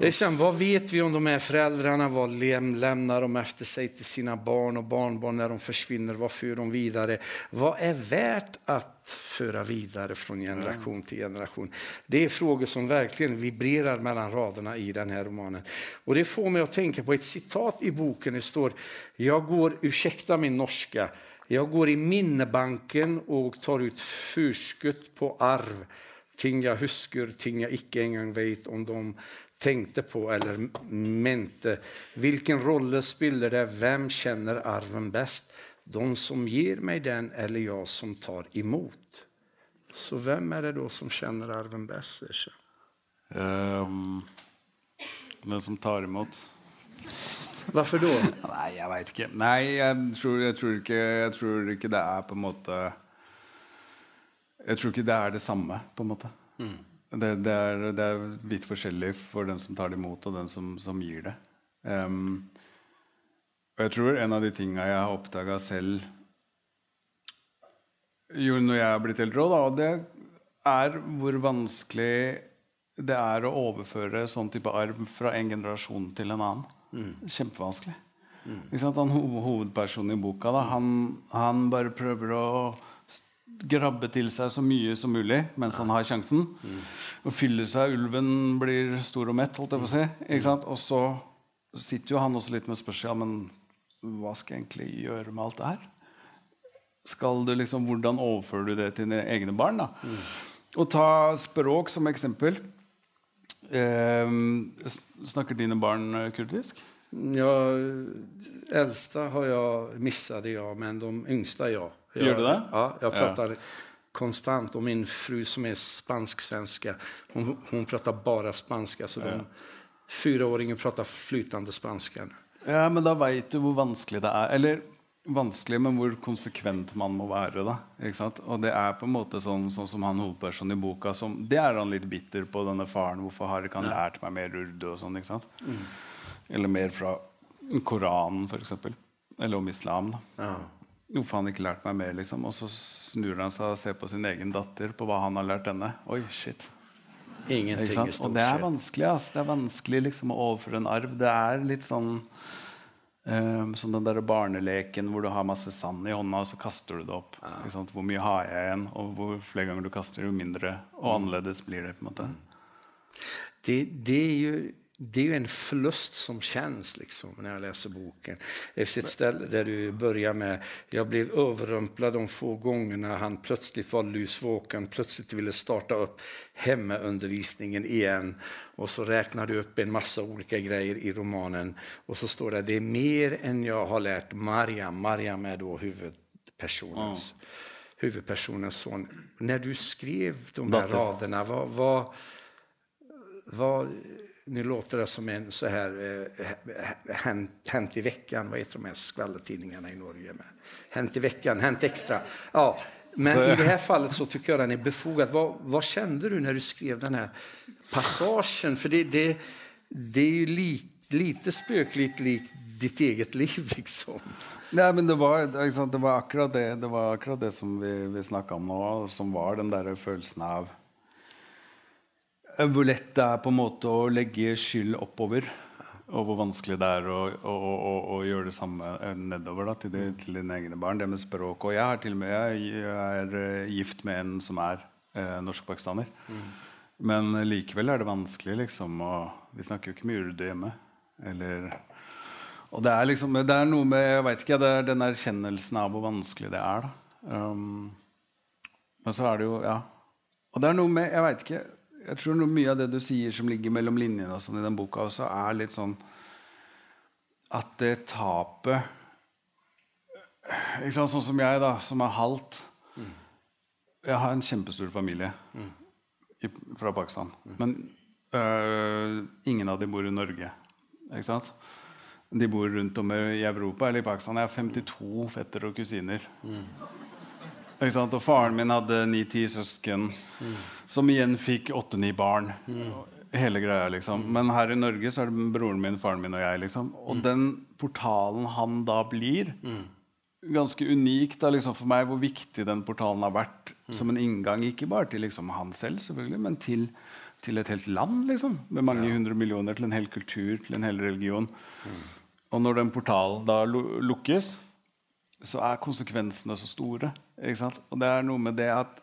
Hva vet vi om de er foreldrene? Hva lämnar de efter seg til sine barn og barnbarn når de forsvinner? Hva fører de videre? Hva er verdt å føre videre fra generasjon til generasjon? Det er frågor som virkelig vibrerer mellom radene i denne romanen. Og Det får meg å tenke på et sitat i boken. Det står Jeg går, ursäkta min norska, jeg går i minnebanken og tar ut forskudd på arv. Ting jeg husker, ting jeg ikke engang vet om de tenkte på eller mente. Hvilken rolle spiller det? Hvem kjenner arven best? De som gir meg den, eller jeg som tar imot? Så hvem er det da som kjenner arven best?
Um, den som tar imot.
Hvorfor da?
Nei, jeg veit ikke. Nei, jeg tror, jeg, tror ikke, jeg tror, ikke, det er på en måte Jeg tror ikke det er det samme, på en måte. Mm. Det, det, er, det, er, litt forskjellig for den som tar det imot, og den som, som gir det. Um, og jeg tror en av de tinga jeg har oppdaga selv jo når jeg er blitt eldre òg, og det er hvor vanskelig det er å overføre sånn type arv fra en generasjon til en annen. Mm. Kjempevanskelig. Mm. Han, hovedpersonen i boka da, han, han bare prøver å grabbe til seg så mye som mulig mens han har sjansen. Mm. Og fyller seg ulven blir stor og mett, holdt jeg på å si. Ikke sant? Og så sitter jo han også litt med spørsmål men hva skal jeg egentlig gjøre med alt det her? Skal du liksom, Hvordan overfører du det til dine egne barn? da? Mm. Og ta språk som eksempel. Eh, snakker dine barn eh, kurdisk?
Ja, eldste har jeg mistet, ja, men de yngste, ja.
Jeg, Gjør du det?
Ja, jeg pratar ja. konstant. Og min fru som er spansk-svenska, hun, hun pratar bare spansk. Så ja. de, fyraåringen prater flytende spansk.
Ja, men da veit du hvor vanskelig det er. Eller vanskelig, men hvor konsekvent man må være. da, ikke sant? Og det er på en måte sånn, sånn som han hovedpersonen i boka som, Det er han litt bitter på, denne faren. Hvorfor har ikke han lært meg mer urdu? og sånn, ikke sant? Mm. Eller mer fra Koranen, f.eks. Eller om islam. da. Ja. Hvorfor han ikke lært meg mer? liksom Og så snur han seg og ser på sin egen datter, på hva han har lært henne. Oi, shit.
Ingenting i
Og det er vanskelig. Altså. Det er vanskelig liksom å overføre en arv. Det er litt sånn um, Som den der barneleken hvor du har masse sand i hånda, og så kaster du det opp. Ja. Hvor mye har jeg igjen? Og hvor flere ganger du kaster, jo mindre og mm. annerledes blir det. på en måte.
Det, det er jo det är ju en förlust som känns liksom, när jag läser boken. Efter ett ställe där du börjar med Jag blev överrumplad de få gångerna han plötsligt var lusvåken, plötsligt ville starta upp hemmaundervisningen igen. Och så räknar du upp en massa olika grejer i romanen. Och så står det det är mer än jag har lärt Mariam. Mariam är då huvudpersonens, mm. huvudpersonens son. När du skrev de här raderna, vad, vad, vad nu låter det som en så här eh, hänt, i veckan, vad heter de här skvallertidningarna i Norge? Med? Hänt i veckan, Hänt extra. Ja, men så, i det här fallet så tycker jag den är befogad. Vad, vad, kände du när du skrev den här passagen? För det, det, det är ju li, lite spökligt likt ditt eget liv, liksom.
Nei, men det var, det var, akkurat det, det var akkurat det som vi, vi snakka om nå, som var den der følelsen av hvor lett det er på en måte å legge skyld oppover. Og hvor vanskelig det er å, å, å, å gjøre det samme nedover da, til, de, til, dine egne barn. Det med språk. Og jeg, har til og med, jeg er eh, gift med en som er eh, norsk-pakistaner. Mm. Men likevel er det vanskelig. liksom, og Vi snakker jo ikke mye urdu hjemme. Eller, og det er liksom, det er noe med jeg vet ikke, det er den erkjennelsen av hvor vanskelig det er. da. Um, men så er det jo Ja. Og det er noe med Jeg veit ikke jeg tror noe mye av det du sier som ligger mellom linjene sånn i den boka, også er litt sånn at det tapet Sånn som jeg, da, som er halvt. Mm. Jeg har en kjempestor familie i, fra Pakistan. Men øh, ingen av dem bor i Norge. Ikke sant? De bor rundt om i Europa eller i Pakistan. Jeg har 52 fetter og kusiner. Ikke sant? Og faren min hadde ni-ti søsken, som igjen fikk åtte-ni barn. Hele greia, liksom. Men her i Norge så er det broren min, faren min og jeg. liksom. Og den portalen han da blir Ganske unikt da, liksom, for meg hvor viktig den portalen har vært som en inngang, ikke bare til liksom, han selv, selvfølgelig, men til, til et helt land. liksom, Med mange hundre millioner, til en hel kultur, til en hel religion. Og når den portalen da lukkes, så er konsekvensene så store. Og det er noe med det at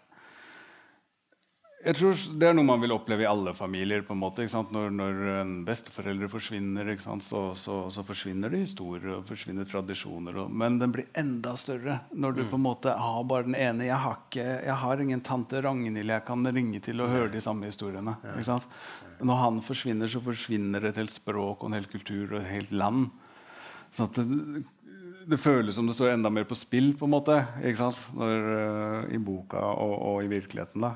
jeg tror Det er noe man vil oppleve i alle familier. på en måte? Når, når en besteforeldre forsvinner? Så, så, så forsvinner det historier og forsvinner tradisjoner. Og, men den blir enda større når du på en måte har bare den ene. Jeg har, ikke, jeg har ingen tante Ragnhild jeg kan ringe til og høre de samme historiene. Når han forsvinner, så forsvinner et helt språk og en hel kultur og et helt land. Sånn at det, det føles som det står enda mer på spill på en måte? Når, uh, i boka og, og i virkeligheten. da.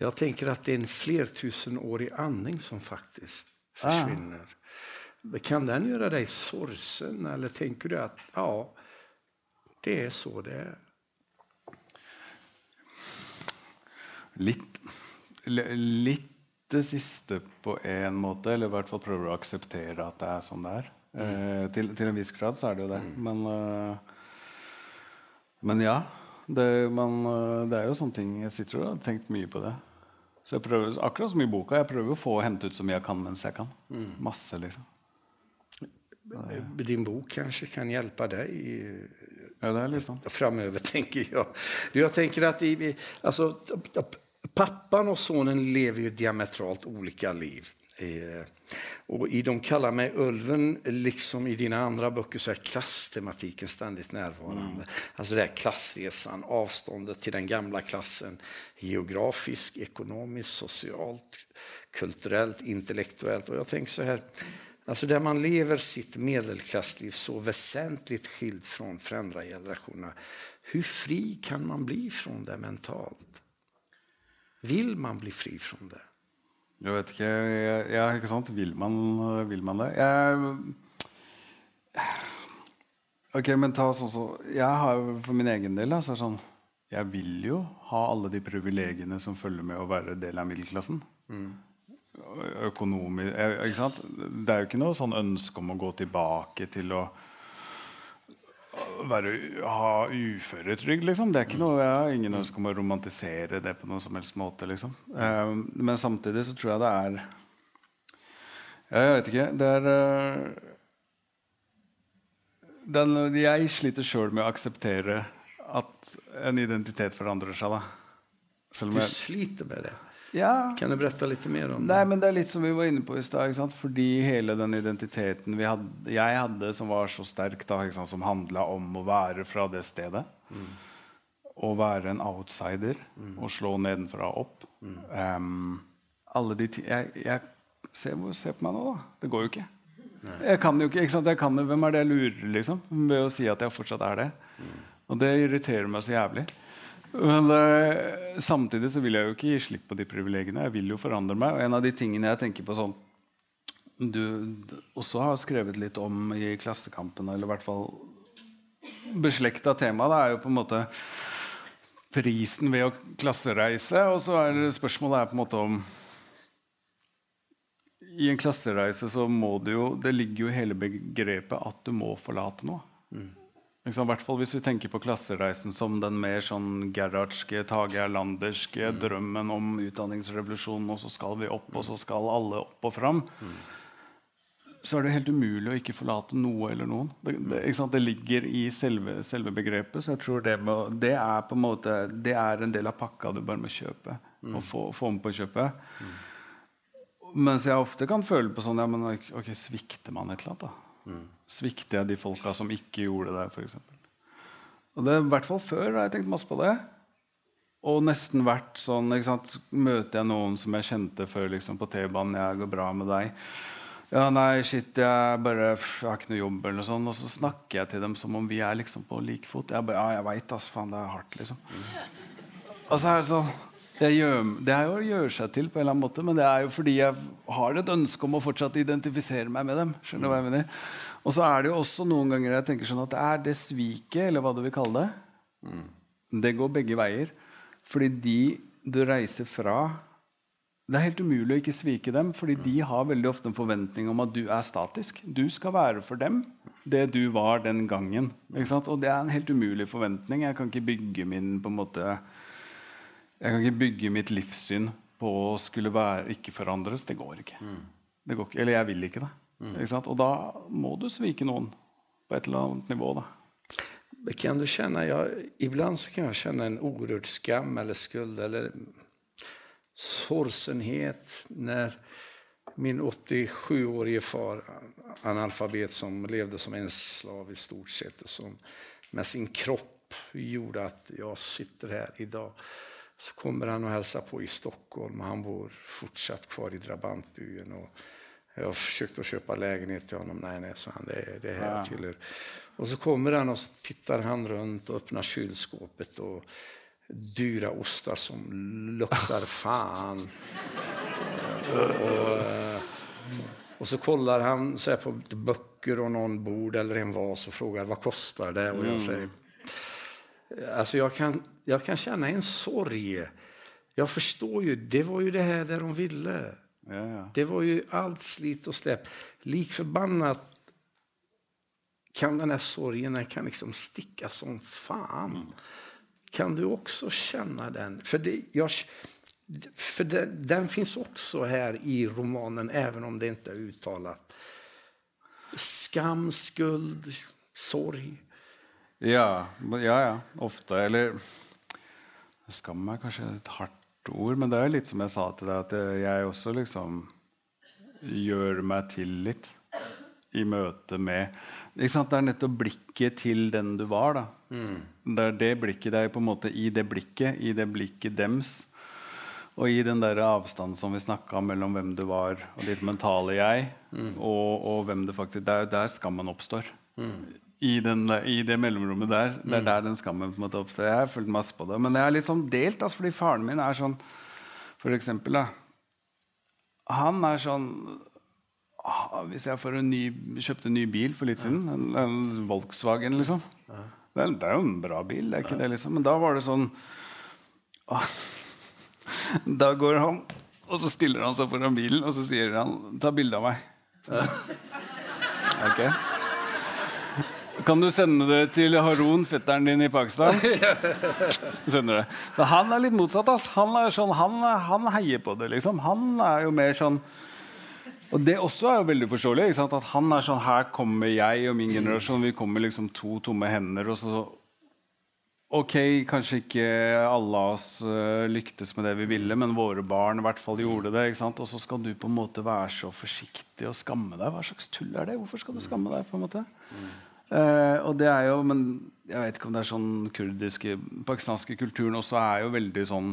Jeg tenker at det er en flertusenårig anding som faktiskt försvinner. Kan den gjøre deg sorgsen eller tenker du at ja, det er så det er?
Litt, litt det siste på en måte, eller i hvert fall prøver å akseptere at det er sånn det er. Eh, til, til en viss grad så er det jo det. Men, uh, men ja. Det, man, eh, det er jo sånne ting Jeg sitter og har tenkt mye på det. Så jeg prøver, akkurat som i boka, jeg prøver å få hente ut så mye jeg kan mens jeg kan. Masse, liksom.
Din bok kanskje kan hjelpe deg
Ja, det er litt sånn.
framover tenker jeg jeg tenker at i, alltså, pappan og sonen lever jo diametralt ulike liv. Eh, och I De kallar mig Ulven, liksom i dina andra böcker, så är klasstematiken ständigt närvarande. Alltså det här klassresan, avståndet till den gamla klassen. Geografisk, ekonomiskt, socialt, kulturellt, intellektuellt. Och jag tänker så här, Alltså där man lever sitt medelklassliv så väsentligt skilt från föräldragenerationerna. Hur fri kan man bli från det mentalt? Vill man bli fri från det?
Jeg vet ikke. Jeg, ja, ikke sant? Vil man, vil man det? Jeg, ok, men ta sånn så Jeg har jo for min egen del altså, sånn, Jeg vil jo ha alle de privilegiene som følger med å være del av middelklassen. Mm. Økonomisk ikke sant? Det er jo ikke noe sånn ønske om å gå tilbake til å være, ha uføretrygd, liksom. Det er ikke noe, Jeg har ingen ønske om å romantisere det på noen som helst måte. liksom. Um, men samtidig så tror jeg det er Jeg vet ikke. Det er uh, den, Jeg sliter sjøl med å akseptere at en identitet forandrer seg. da.
Du sliter med det.
Ja,
Kan du berette litt mer om
Nei,
det?
men det er litt som vi var inne på i stad. Fordi hele den identiteten vi hadde, jeg hadde, som var så sterk, da, som handla om å være fra det stedet. Å være en outsider og slå nedenfra og opp. Em, alle de ti jeg, jeg se, se på meg nå, da. Det går jo ikke. Jeg kan jo ikke, ikke sant? Kan, hvem er det jeg lurer, liksom? Ved å si at jeg fortsatt er det. Og det irriterer meg så jævlig. Men uh, samtidig så vil jeg jo ikke gi slipp på de privilegiene. Jeg vil jo forandre meg. Og en av de tingene jeg tenker på sånn du også har skrevet litt om i Klassekampen, eller i hvert fall beslekta tema, det er jo på en måte prisen ved å klassereise. Og så er spørsmålet er på en måte om I en klassereise så må du jo Det ligger jo i hele begrepet at du må forlate noe. Sant? I hvert fall hvis vi tenker på klassereisen som den mer sånn Gerhardske, Tage Erlanderske drømmen om utdanningsrevolusjonen, og så skal vi opp, og så skal alle opp og fram. Så er det helt umulig å ikke forlate noe eller noen. Det, det, det ligger i selve, selve begrepet. Så jeg tror det, må, det er på en måte Det er en del av pakka du bare må kjøpe. Og få, få med på kjøpet. Mens jeg ofte kan føle på sånn ja, men ok, ok, Svikter man et eller annet, da? Svikter jeg de folka som ikke gjorde det, f.eks.? Og det, er I hvert fall før har jeg tenkt masse på det. Og nesten vært sånn? Møter jeg noen som jeg kjente før liksom, på T-banen 'Jeg går bra med deg'. Ja, nei, shit, jeg bare pff, jeg har ikke noe jobb, eller noe sånt. Og så snakker jeg til dem som om vi er liksom på lik fot. Jeg bare, ja, jeg veit, ass, faen, det er hardt, liksom. Og så er det sånn gjør, Det er jo å gjøre seg til, på en eller annen måte, men det er jo fordi jeg har et ønske om å fortsatt identifisere meg med dem. skjønner du hva jeg mener? Og så er det jo også noen ganger jeg tenker sånn at det er det sviket, eller hva du vil kalle det. Mm. Det går begge veier. Fordi de du reiser fra Det er helt umulig å ikke svike dem, fordi de har veldig ofte en forventning om at du er statisk. Du skal være for dem det du var den gangen. Og det er en helt umulig forventning. Jeg kan ikke bygge min på en måte jeg kan ikke bygge mitt livssyn på å skulle være, ikke forandres. Det går ikke. Mm. Det går ikke. Eller jeg vil ikke det. Mm. Og da må du svike noen på et eller annet nivå. da.
Kan du kjenne, ja, Iblant så kan jeg kjenne en urørt skam eller skuld eller sorgsenhet når min 87-årige far, analfabet som levde som en slav i stort sett, som med sin kropp gjorde at jeg sitter her i dag så kommer han og hilser på i Stockholm. Han bor fortsatt kvar i drabantbyen. Och jag har försökt att köpa lägenhet till honom. Nej, nej, sa han, det, det här ja. tillhör. Och så kommer han och så tittar han runt och öppnar kylskåpet och dyra ostar som luktar fan. och, och, så kollar han så på böcker och någon bord eller en vas och frågar vad kostar det? Och jag mm. säger Alltså jag kan, jag kan känna en sorg. Jag förstår ju, det var ju det här där de ville. Ja, ja. Det var ju allt slit och släp. Lik förbannat kan den här sorgen den kan liksom sticka som fan. Mm. Kan du också känna den? För, det, jag, för den, den, finns också här i romanen, även om det inte är uttalat. Skam, skuld, sorg.
Ja, ja, ja. Ofte. Eller Skam er kanskje et hardt ord, men det er litt som jeg sa til deg, at jeg også liksom gjør meg til litt i møte med Det er nettopp blikket til den du var. da. Mm. Det er det blikket, det er på en måte i det blikket, i det blikket dems, og i den der avstanden som vi snakka om mellom hvem du var og ditt mentale jeg, mm. og, og, hvem det faktisk Der, der skammen oppstår. Mm i, den, i, det mellomrommet der. Det er mm. der den skammen på en måte oppstår. Jeg har fulgt masse på det. Men jeg er litt sånn delt, altså, fordi faren min er sånn For eksempel, da. Han er sånn ah, Hvis jeg en ny, kjøpte en ny bil for litt siden, en, en Volkswagen, liksom det er, det er, jo en bra bil, det er ikke det, liksom. Men da var det sånn ah, Da går han, og så stiller han seg foran bilen, og så sier han 'Ta bilde av meg'. Så, okay. Kan du sende det til Harun, fetteren din i Pakistan? Sender det. Så han er litt motsatt. Ass. Han, er sånn, han, han, heier på det. liksom. Han er jo mer sånn Og det også er jo veldig forståelig. At han er sånn Her kommer jeg og min generasjon. Vi kommer liksom to tomme hender. og så Ok, kanskje ikke alle av oss uh, lyktes med det vi ville, men våre barn i hvert fall gjorde det. Og så skal du på en måte være så forsiktig og skamme deg. Hva slags tull er det? Hvorfor skal du skamme deg? på en måte? Uh, og det er jo, men jeg vet ikke om det er sånn kurdiske Pakistanske kulturen også er jo veldig sånn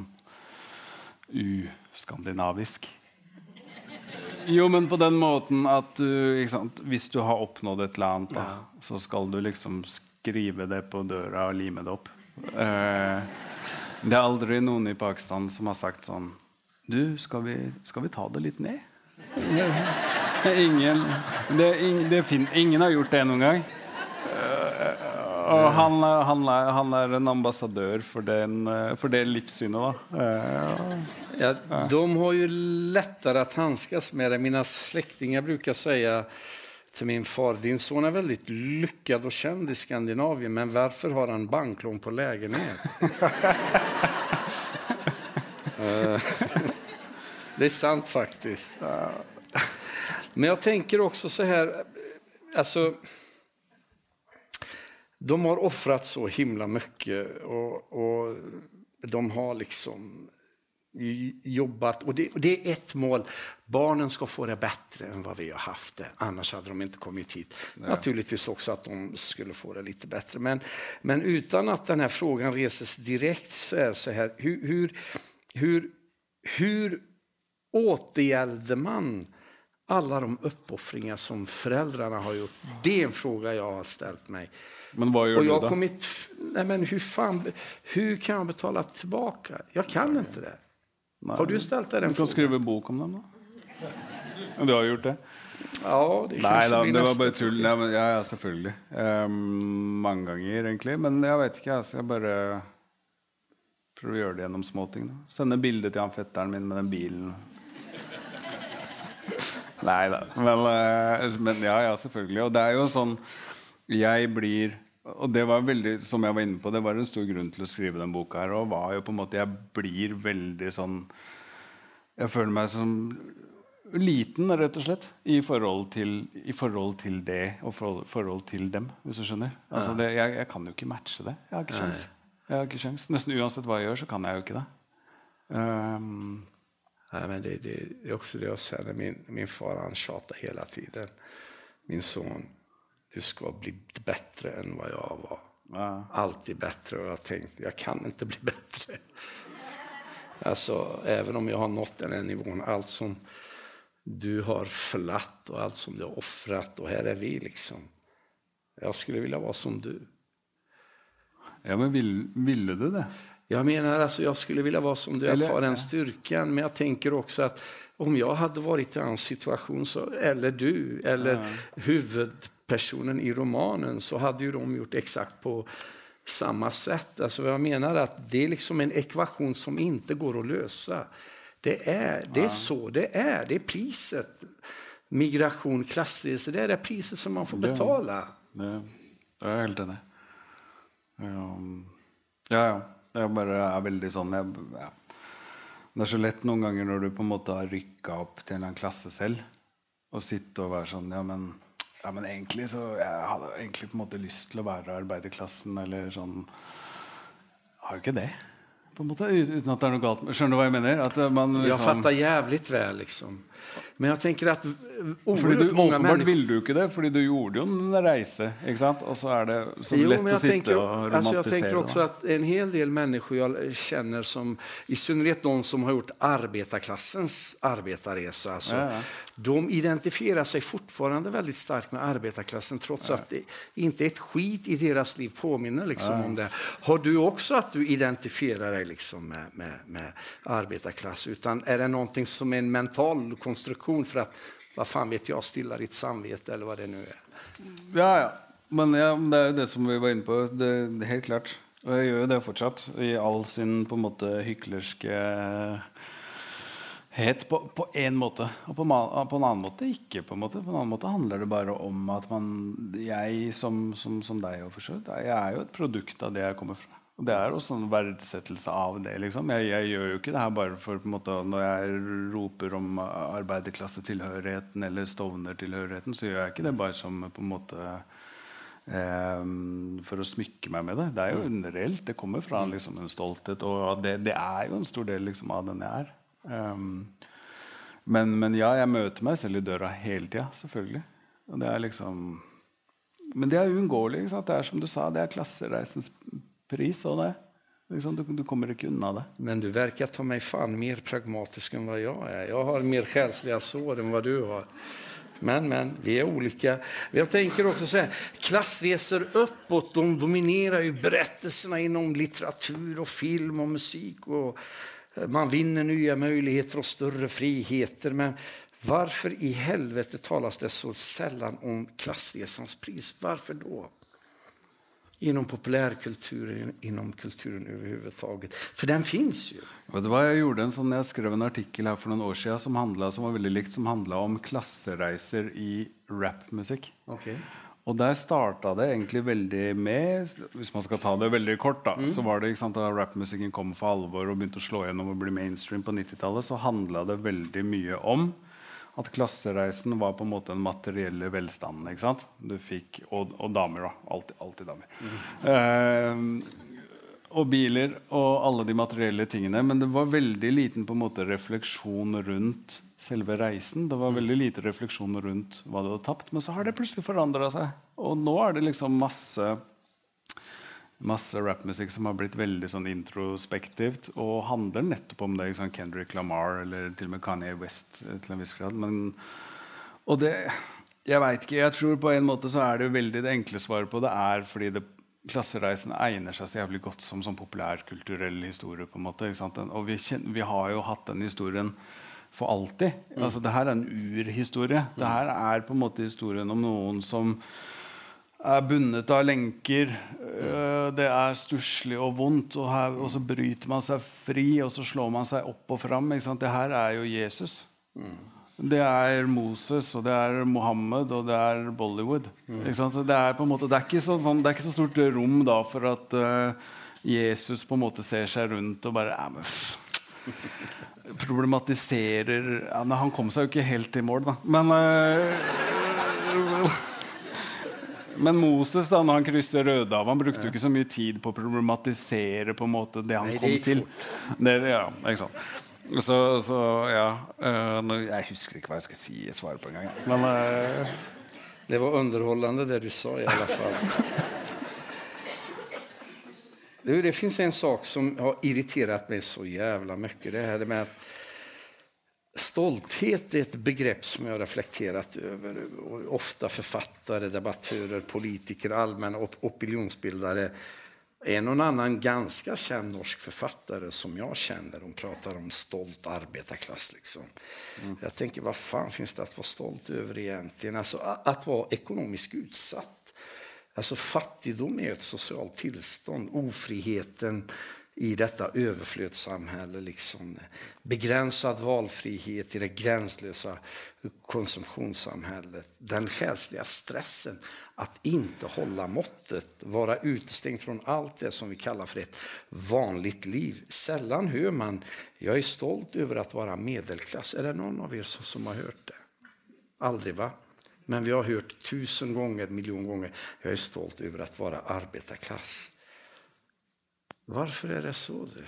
uskandinavisk. Jo, men på den måten at du sant, Hvis du har oppnådd et eller annet, da, ja. så skal du liksom skrive det på døra og lime det opp. Uh, det er aldri noen i Pakistan som har sagt sånn Du, skal vi, skal vi ta det litt ned? ingen, det, det, ingen har gjort det noen gang. Og han, han, er, han, er, en ambassadør for, den, for det livssynet, da.
Ja, de har jo lettere å hanskes med det. Mine slektninger bruker si til min far din son er veldig lykket og kjent i Skandinavien, men hvorfor har han banklån på lägenhet? det er sant, faktisk. Men jeg tenker også så her altså, de har offrat så himla mycket och, och de har liksom jobbat. Och det, det, är ett mål. Barnen ska få det bättre än vad vi har haft det. Annars hade de inte kommit hit. Nej. Naturligtvis också att de skulle få det lite bättre. Men, men utan att den här frågan reses direkt så är det så här. Hur, hur, hur, hur återgällde man alla de uppoffringar som föräldrarna har gjort. Det är en fråga jag har ställt mig.
Men hva gjør
Och jag har kommit, nej men hur fan, hur kan jag betala tillbaka? Jag kan inte det. Har du ställt dig den
Du kan skrive bok om dem, da. Du har gjort det?
Ja, det
Nei da, det var bare tull. Nei, men, ja, ja, selvfølgelig. Um, mange ganger, egentlig. Men jeg vet ikke. Jeg skal bare prøve å gjøre det gjennom småting. Sende bilde til han fetteren min med den bilen. Nei da. Men, eh, men ja, ja, selvfølgelig. Og det er jo sånn Jeg blir Og det var veldig, som jeg var inne på, det var en stor grunn til å skrive den boka her. Og var jo på en måte Jeg blir veldig sånn Jeg føler meg som liten, rett og slett, i forhold til, i forhold til det og forhold, forhold til dem, hvis du skjønner. Altså det, jeg, jeg kan jo ikke matche det. Jeg har ikke sjans. Jeg har ikke sjans. Nesten uansett hva jeg gjør, så kan jeg jo ikke det. Um,
Nei, men det, det, det er også det å säger. Min, min far han tjater hele tiden. Min son, du ska bli bättre än vad jag var.
ja.
Alltid bättre. Och jag tänkte, jag kan inte bli bättre. Alltså, även om jag har nått den här nivån, allt som du har förlatt och allt som du har offrat och här är vi liksom. Jag skulle vilja vara som du.
ja, men vil, ville du det?
Jag menar alltså, jag skulle vilja vara som du. Jag tar den styrkan. Men jag tänker också att om jag hade varit i en situation, så, eller du, eller huvudpersonen i romanen, så hade ju de gjort exakt på samma sätt. Alltså jag menar att det är liksom en ekvation som inte går att lösa. Det är, det är så det är. Det är priset. Migration, klassresor, det är det priset som man får betala.
Det, det er helt enig. Ehm, ja, ja. Jeg bare er veldig sånn jeg, ja. Det er så lett noen ganger når du på en måte har rykka opp til en klasse selv, og sitte og være sånn Ja, men, ja, men egentlig så Jeg hadde egentlig på en måte lyst til å være arbeiderklassen, eller sånn Har jo ikke det, på en måte, uten at det er noe galt Skjønner du hva jeg mener? At eh, man liksom...
Jeg fatter jævlig vel, Liksom. Men jeg tenker at
Fordi du, åpenbart ville du ikke det, fordi du gjorde jo en reise. ikke sant? Og så er det så
Jo,
lett å sitte
tenker,
og romantisere
Altså jeg tenker også
at
att en hel del mennesker jeg kjenner, som, i synnerhet de som har gjort arbeiderklassens arbeiderreise altså,
Ja, ja.
de identifierer seg fortfarande veldig starkt med arbetarklassen trots at det ikke et skit i deres liv påminner liksom om det. Har du også at du identifierer deg liksom med, med, med arbetarklass? Er det noe som er en mental konstruktion för att, vad fan vet jag, stilla ditt samvete eller vad det nu är?
Ja, ja. Men ja, det er jo det som vi var inne på. Det, det er helt klart. Og jeg gjør jo det fortsatt. I all sin på en måte hyklerske het på, på én måte. Og på, på en annen måte ikke. på en måte På en annen måte handler det bare om at man Jeg som, som, som deg jeg er jo et produkt av det jeg kommer fra. Og det er også en verdsettelse av det. liksom Jeg, jeg gjør jo ikke det her bare for måte Når jeg roper om arbeiderklassetilhørigheten eller Stovner-tilhørigheten, så gjør jeg ikke det bare som på en måte Ehm, for å smykke meg med det. Det er jo en reelt. Det kommer fra liksom, en stolthet, og det, det er jo en stor del liksom, av den jeg er. Um, men, men ja, jeg møter meg selv i døra hele tida, selvfølgelig. Og det er liksom Men det er uunngåelig. Det er som du sa, det er klassereisens pris. av det. Liksom, du, du kommer ikke unna det.
Men du virker ta meg faen mer pragmatisk enn hva jeg er. Jeg har mer sjelslige sår enn hva du har. Men, men, vi er ulike. Jeg tenker også så här, klassresor uppåt, de dominerer jo berättelserna inom litteratur og film og musik. Och eh, man vinner nye muligheter og større friheter. Men varför i helvete talas det så sällan om klassresans pris? Varför då? Inom populärkulturen, inom kulturen överhuvudtaget. För den finns ju.
Vet du hva, Jeg gjorde en sånn, jeg skrev en artikkel her for noen år siden som, handlet, som var veldig likt, som handla om klassereiser i rappmusikk. Og der starta det egentlig veldig med Hvis man skal ta det veldig kort, da, så var det sant, da rappmusikken kom for alvor og begynte å slå gjennom og bli mainstream på 90-tallet, så handla det veldig mye om at klassereisen var på en måte den materielle velstanden. ikke sant? Du fikk, Og, og damer, da. Alltid, alltid damer. Eh, og biler og alle de materielle tingene. Men det var veldig liten på en måte refleksjon rundt selve reisen. Det var veldig lite refleksjon rundt hva du hadde tapt. Men så har det plutselig forandra seg. Og nå er det liksom masse masse rappmusikk som har blitt veldig sånn introspektivt og handler nettopp om det. Liksom? Kendrick Lamar eller til og med Kanye West eh, til en viss grad. Men Og det Jeg veit ikke. Jeg tror på en måte så er det veldig det enkle svaret på det er fordi det, klassereisen egner seg så jævlig godt som som populærkulturell historie. på en måte, Og vi, kjenner, vi, har jo hatt den historien for alltid. Mm. Altså, det her er en urhistorie. Mm. Det her er på en måte historien om noen som er bundet av lenker. Mm. Det er stusslig og vondt, og, her, og, så bryter man seg fri, og så slår man seg opp og fram. Det her er jo Jesus. Mm. Det er Moses, og det er Mohammed, og det er Bollywood. Mm. Det, er måte, det, er så, sånn, det er ikke så stort rom da for at uh, Jesus på en måte ser seg rundt og bare ja, men, Problematiserer ja, nei, Han kom seg jo ikke helt i mål, da. Men uh, men Moses, da når han krysser Rødehavet, han brukte jo ikke så mye tid på å problematisere på en måte det han Nei, kom til. Det, ja, ikke sant? Så, så ja uh, Jeg husker ikke hva jeg skal si i svaret på engang. Men uh,
Det var underholdende, det du sa, i alle fall. Det, det finns en sak som har irritert meg så jævla mye. Det her med att Stolthet er et begrepp som jeg har reflekterat over. Ofte forfattere, debattörer, politikere, allmänna op opinionsbildare en och annan ganska känd norsk författare som jag känner, de pratar om stolt arbetarklass. Liksom. Mm. Jag tänker, vad fan finns det att vara stolt över egentligen? Alltså, att vara ekonomiskt utsatt. Alltså fattigdom är ett socialt tillstånd. Ofriheten, i detta överflödssamhälle. Liksom. Begränsad valfrihet i det gränslösa konsumtionssamhället. Den själsliga stressen att inte hålla måttet, vara utestängd från allt det som vi kallar för ett vanligt liv. Sällan hör man jag är stolt över att vara medelklass. Är det någon av er som, har hört det? Aldrig va? Men vi har hört tusen gånger, miljon gånger, jag är stolt över att vara arbetarklass. Hvorfor er det så? Det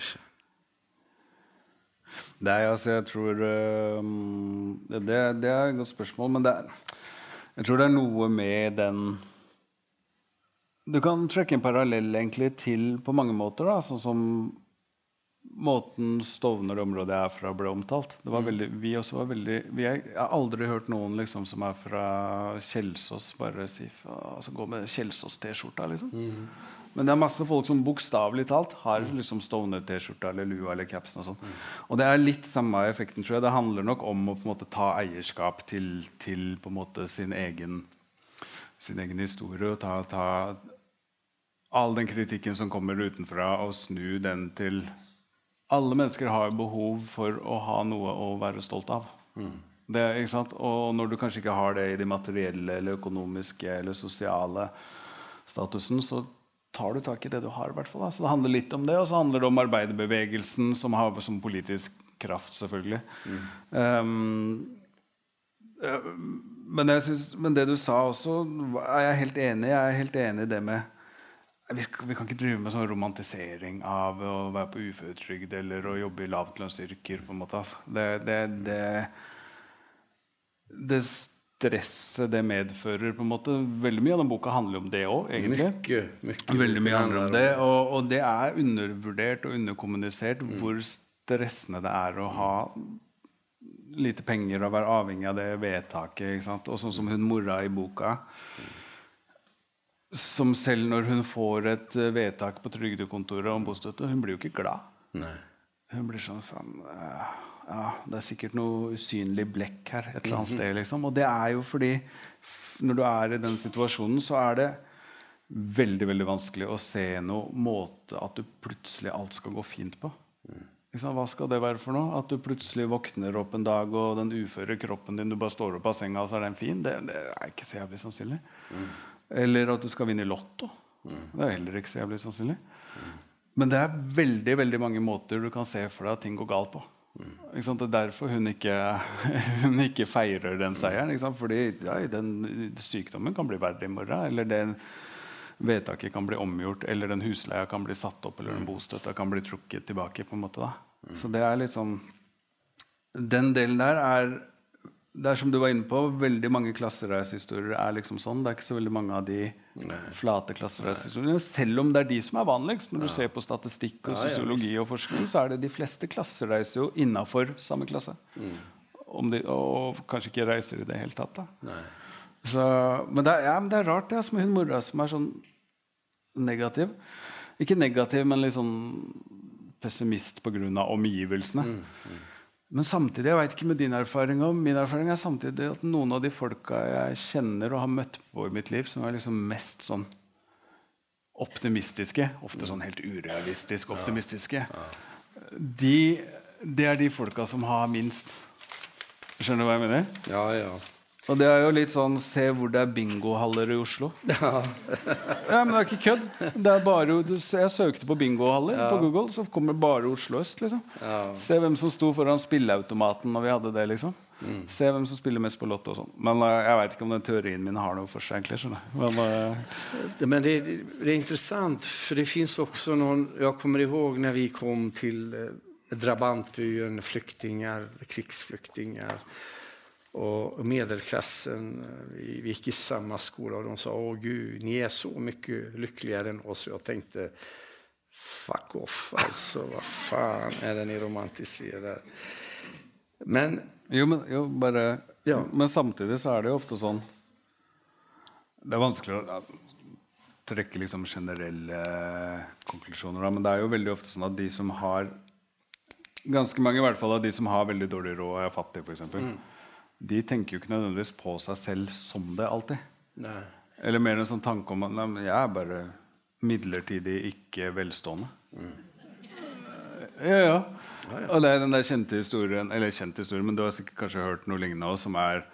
Nei, altså, jeg tror um, det, det, er et godt spørsmål, men det er, jeg tror det er noe med den Du kan trekke en parallell egentlig til på mange måter, da, sånn som måten Stovner-området jeg er fra, ble omtalt. Det var mm. veldig, vi også var veldig, vi er, Jeg har aldri hørt noen liksom, som er fra Kjelsås, bare si, altså, gå med Kjelsås-T-skjorta. Liksom. Mm. Men det er masse folk som bokstavelig talt har liksom Stovner-T-skjorta eller lua eller capsen. Og sånn. Og det er litt samme effekten, tror jeg. Det handler nok om å på en måte ta eierskap til, til på en måte sin egen, sin egen historie. Og ta, ta all den kritikken som kommer utenfra, og snu den til Alle mennesker har behov for å ha noe å være stolt av. Mm. Det, og når du kanskje ikke har det i de materielle eller økonomiske eller sosiale statusen, så tar du tak i det du har. I hvert fall, Så det handler litt om det, og så handler det om arbeiderbevegelsen, som har som politisk kraft, selvfølgelig. Mm. Um, men, synes, men, det du sa også, er jeg helt enig i. Jeg er helt enig i det med vi, skal, vi, kan ikke drive med sånn romantisering av å være på uføretrygd eller å jobbe i lavtlønnsyrker. på en måte. Altså. Det, det, det, det stresset det medfører. på en måte. Veldig mye av den boka handler om det òg, egentlig.
Mykke, mykke
Veldig mye handler om det, og, og, det er undervurdert og underkommunisert mm. hvor stressende det er å ha lite penger og være avhengig av det vedtaket. ikke sant? Og sånn som hun mora i boka. Som selv når hun får et vedtak på trygdekontoret om bostøtte, hun blir jo ikke glad.
Nei.
Hun blir sånn faen uh, ja, Det er sikkert noe usynlig blekk her et eller annet sted. Liksom. Og det er jo fordi når du er i den situasjonen, så er det veldig veldig vanskelig å se noe måte at du plutselig alt skal gå fint på. Hva skal det være for noe? At du plutselig våkner opp en dag, og den uføre kroppen din du bare står opp av senga, og så er den fin? Det, det er ikke så jævlig sannsynlig. Mm. Eller at du skal vinne Lotto. Mm. Det er heller ikke så jævlig sannsynlig. Mm. Men det er veldig veldig mange måter du kan se for deg at ting går galt på. Det er derfor hun ikke, hun ikke, feirer den seieren. Fordi ja, den sykdommen kan bli verre i morgen. Eller den vedtaket kan bli omgjort, eller den husleia kan bli satt opp, eller den bostøtta kan bli trukket tilbake. på en måte da. Så det er litt sånn Den delen der er det er som du var inne på, veldig mange klassereisehistorier er liksom sånn. Det er ikke så veldig mange av de Nei. flate klassereisehistoriene. Selv om det er de som er vanligst. Når du ser på statistikk og sosiologi og forskning, så er det de fleste klassereiser jo innafor samme klasse. Mm. om de, og kanskje ikke reiser i det hele tatt. Så, men, det er, ja, men det er rart, det. Altså, med hun mora som er sånn negativ. Ikke negativ, men litt sånn pessimist pga. omgivelsene. Men samtidig, jeg vet ikke med din erfaring om, min erfaring er samtidig at noen av de folka jeg kjenner og har møtt på i mitt liv, som er liksom mest sånn optimistiske, ofte sånn helt urealistisk optimistiske, de, det er de folka som har minst. Skjønner du hva jeg mener?
Ja, ja.
Og det er jo litt sånn Se hvor det er bingohaller i Oslo.
Ja.
Ja, men det er ikke kødd. Det er bare, jeg søkte på bingohaller på Google, så kommer bare Oslo øst. liksom.
Ja.
Se hvem som sto foran spilleautomaten når vi hadde det. liksom. Se hvem som spiller mest på Lotto og sånn. Men uh, jeg veit ikke om den teorien min har noe for seg. egentlig. Men, uh...
Men det, det er interessant, for det fins også noen Jeg kommer ihåg når vi kom til eh, Drabantbyn, flyktingar, krigsflyktingar och medelklassen. Vi, vi gick i samma skola och de sa åh gud, ni är så mycket lyckligare än oss. Jag tänkte fuck off, alltså vad fan är det ni romantiserar? Men
jo, men, jo, bare,
Ja.
men samtidig så er det jo ofte sånn Det er vanskelig å trekke liksom generelle konklusjoner, men det er jo veldig ofte sånn at de som har Ganske mange i hvert fall av de som har veldig dårlig råd er fattige, f.eks. eksempel De tenker jo ikke nødvendigvis på seg selv som det alltid.
Nei.
Eller mer en sånn tanke om at nei, jeg er bare midlertidig ikke velstående. Ja, ja. Og det er den der kjente historien Eller kjent historie, men du har sikkert kanskje hørt noe lignende også, som er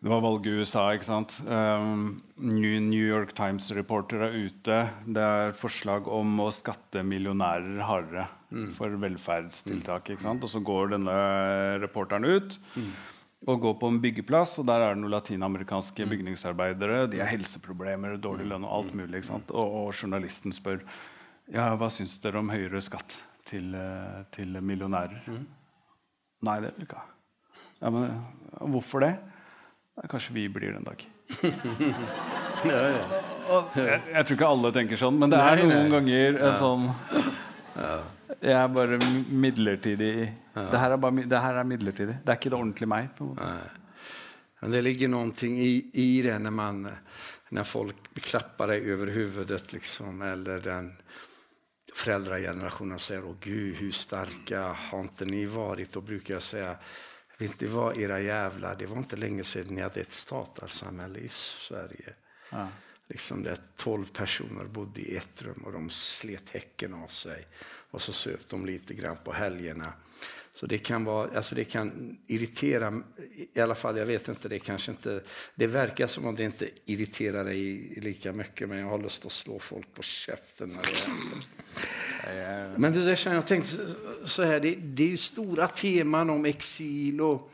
Det var valg i USA, ikke sant? Um, New, York Times-reporter er ute. Det er forslag om å skatte millionærer hardere for velferdstiltak. ikke sant? Og så går denne reporteren ut og går på en byggeplass, og der er det noen latinamerikanske bygningsarbeidere. De har helseproblemer, dårlig lønn og alt mulig. Og, og journalisten spør ja, hva syns dere om høyere skatt til, eh, til millionærer. Nei, det vil vi ikke ha. Ja, men eh, hvorfor det? Kanskje vi blir det en dag.
Ja, ja.
Jeg, jeg tror ikke alle tenker sånn, men det er
Nei,
noen
nei.
ganger en sånn Jeg er bare midlertidig det, her er bare, det her er midlertidig. Det er ikke det ordentlige meg. på en måte.
Men det ligger noe i, i det når, man, når folk klappar deg over huvudet liksom, eller den foreldregenerasjonen sier 'Å, gud hvor starka har inte ni Da bruker jeg å si vet ni vad era jävlar, det var ikke lenge siden ni hadde et statarsamhälle i Sverige.
Ja.
Liksom där 12 personer bodde i ett rum och de slet häcken av sig. Och så söp de lite grann på helgerna. Så det kan, vara, alltså det kan irritera, i alla fall jag vet inte, det kanske inte, det verkar som om det inte irriterar dig lika mycket men jag har lust att slå folk på käften när det. Men känner jag tänkte så- så här, det, det är ju stora teman om exil och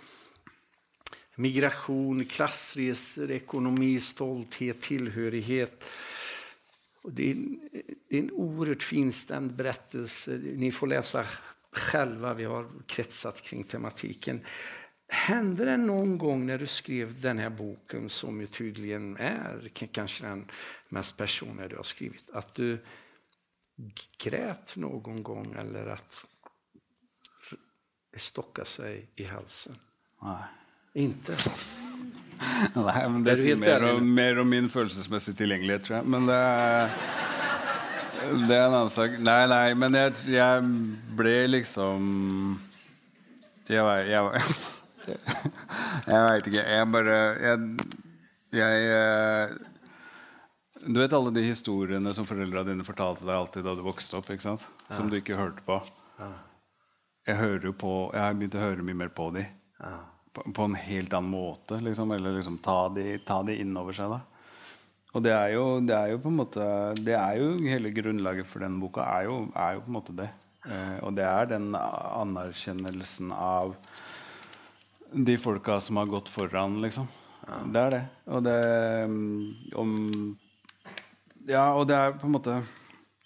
migration, klassresor, ekonomi, stolthet, tillhörighet. Det, är en, det är en oerhört finstämd berättelse. Ni får läsa själva, vi har kretsat kring tematiken. Hände det någon gång när du skrev den här boken, som ju tydligen är kanskje den mest personliga du har skrivit, att du grät någon gång eller att det stockade sig i halsen?
Nei.
Inte?
Nei, men det sier mer, om- mer om min følelsesmessige tilgjengelighet, tror jeg. Men det er, det er en annen sak. Nei, nei, men jeg, jeg ble liksom Jeg jeg, jeg, jeg veit ikke. Jeg bare Jeg, jeg eh, Du vet alle de historiene som foreldra dine fortalte deg alltid da du vokste opp? ikke sant? Som du ikke hørte på. Jeg hører jo på Jeg har begynt å høre mye mer på de på, på en helt annen måte. Liksom, eller liksom ta de, ta de innover seg. da. Og det er, jo, det er jo på en måte Det er jo hele grunnlaget for den boka er jo, er jo på en måte det. Eh, og det er den anerkjennelsen av de folka som har gått foran, liksom. Det er det. Og det om Ja, og det er på en måte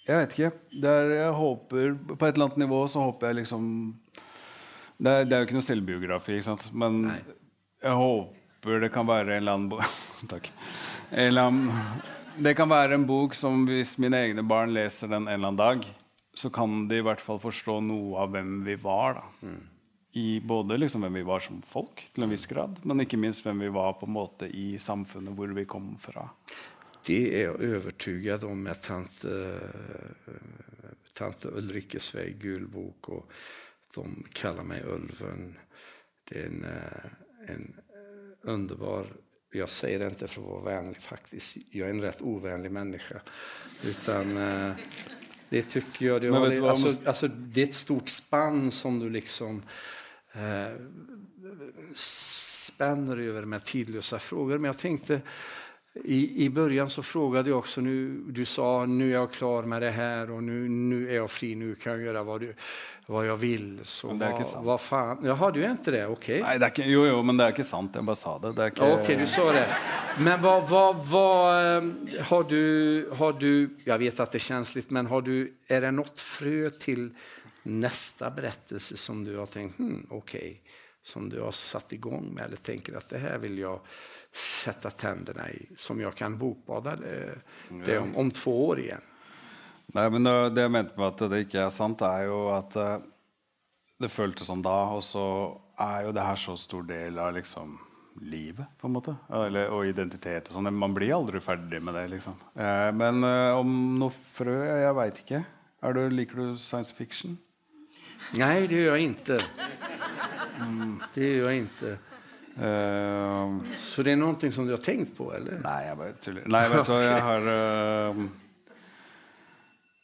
Jeg vet ikke. Er, jeg håper På et eller annet nivå så håper jeg liksom det er, det er jo ikke noe selvbiografi, ikke sant? men jeg håper det kan være en eller annen bok Takk. Eller annen, det kan være en bok som hvis mine egne barn leser den en eller annen dag, så kan de i hvert fall forstå noe av hvem vi var da, i både liksom hvem vi var som folk, til en viss grad, men ikke minst hvem vi var på en måte i samfunnet hvor vi kom fra.
Det er jeg overbevist om med tante, tante Ulrikke Svei Gulbok, og de kaller meg Ulven. Det er en, eh, en underbar jag säger det inte för att vara vänlig faktiskt. Jag är en rätt ovänlig människa. Utan eh, det tycker jag. Det, har, alltså, alltså, det är ett stort spann som du liksom eh, spänner över med tidlösa frågor. Men jag tänkte i, I början så frågade jag också, nu, du sa nu är jag klar med det här och nu, nu är jag fri, nu kan jag göra vad, du, vad jag vill. Så
men det er
vad,
ikke sant.
vad fan, jaha, du är inte det? Okej.
Nei, det er ikke, jo, jo, men det er ikke sant. Jeg bare sa det. det er ikke,
Ja, du sa det. Men vad, vad, vad eh, har du, har du, jag vet att det är känsligt, men har du, är det något frö till nästa berättelse som du har tänkt, hmm, okej, som du har satt igång med eller tänker att det här vill jag sätta tänderna i, som jag kan bokbada det, det om, om två år igjen.
Nei, men det, det jeg mente med at det ikke er sant, er jo at eh, det føltes sånn da, og så er jo det her så stor del av liksom livet, på en måte. Eller, og identitet og sånn. Man blir aldri ferdig med det, liksom. Eh, men eh, om noe frø, jeg veit ikke. Du, liker du science fiction?
Nei, det gjør jeg inte. Mm, det gör jag inte.
Eh,
Så det är någonting som du har tänkt på, eller?
Nei, jeg bara. Nei, vet du jeg har eh,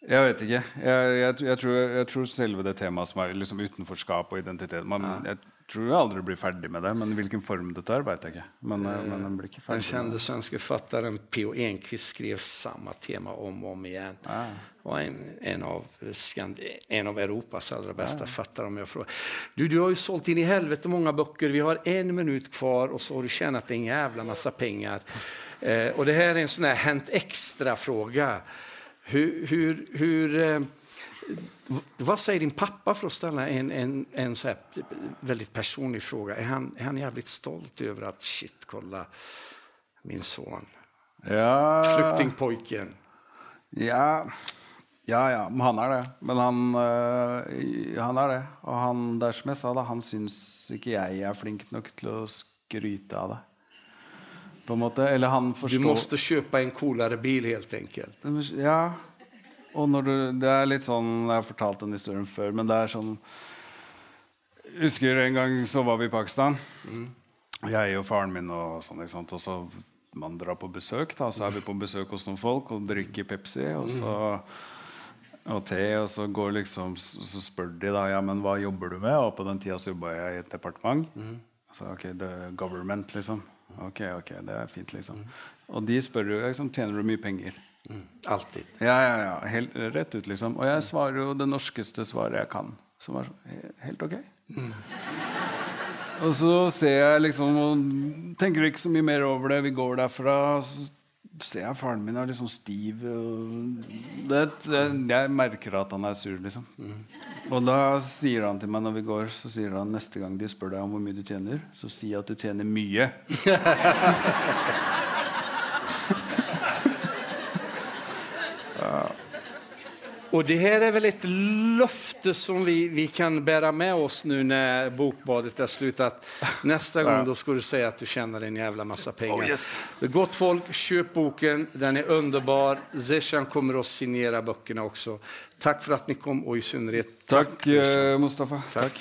Jeg vet ikke. Jeg, jeg, jeg, tror, jeg tror selve det temaet som er liksom utenforskap og identitet man, Jeg tror jeg aldri blir ferdig med det, men hvilken form det tar, veit jeg ikke. Men, uh, men den blir ikke ferdig. Den
kjente svenske författaren P.O. Enquist skrev samme tema om og om igjen. igen. var en, en, av Skand en av Europas allra bästa författare om jeg spør. Du, du har jo solgt inn i helvete mange bøker. Vi har en minutt kvar og så har du tjent en jævla masse penger. Eh, og det her er en sånn hent ekstra-spørsmål. Hur, hur, hur, eh, vad säger din pappa för att ställa en, en, en så väldigt personlig fråga? Är han, är han jävligt stolt över att shit, kolla min son,
Ja,
flyktingpojken?
ja, ja, ja, han er det. Men han, øh, han er det. Og han, det er som jeg sa, da, han syns ikke jeg er flink nok til å skryte av det. På en måte. Eller han
Du måtte kjøpe en coolere bil helt enkelt.
Ja. Og når du, det er litt sånn Jeg har fortalt den historien før, men det er sånn Jeg husker en gang så var vi i Pakistan. Jeg og faren min og sånn. ikke sant? Og så man drar på besøk, da. Så er vi på besøk hos noen folk og drikker Pepsi og så og te, og så går liksom Så spør de da ja, men hva jobber du med. Og på den tida så jobba jeg i et departement. Så ok, er government, liksom. Ok, ok, det er fint, liksom. Og de spør jo liksom, tjener du mye penger.
Alltid.
Ja, ja, ja. Helt, rett ut, liksom. Og jeg svarer jo det norskeste svaret jeg kan. Som er sånn helt ok. Og så ser jeg liksom og tenker ikke så mye mer over det. Vi går derfra. Så ser jeg faren min er sånn stiv. Det, jeg, merker at han er sur, liksom. Og da sier han til meg når vi går, så sier han neste gang de spør deg om hvor mye du tjener, så si at du tjener mye.
Och det här är väl ett löfte som vi, vi kan bära med oss nu när bokbadet är slutat. Nästa gång då ska du säga att du tjänar en jävla massa pengar.
Oh, yes.
Gott folk, köp boken. Den är underbar. Zeshan kommer att signera böckerna också. Tack för att ni kom och i synnerhet
Takk,
Zeshan.
eh, Mustafa.
Tack.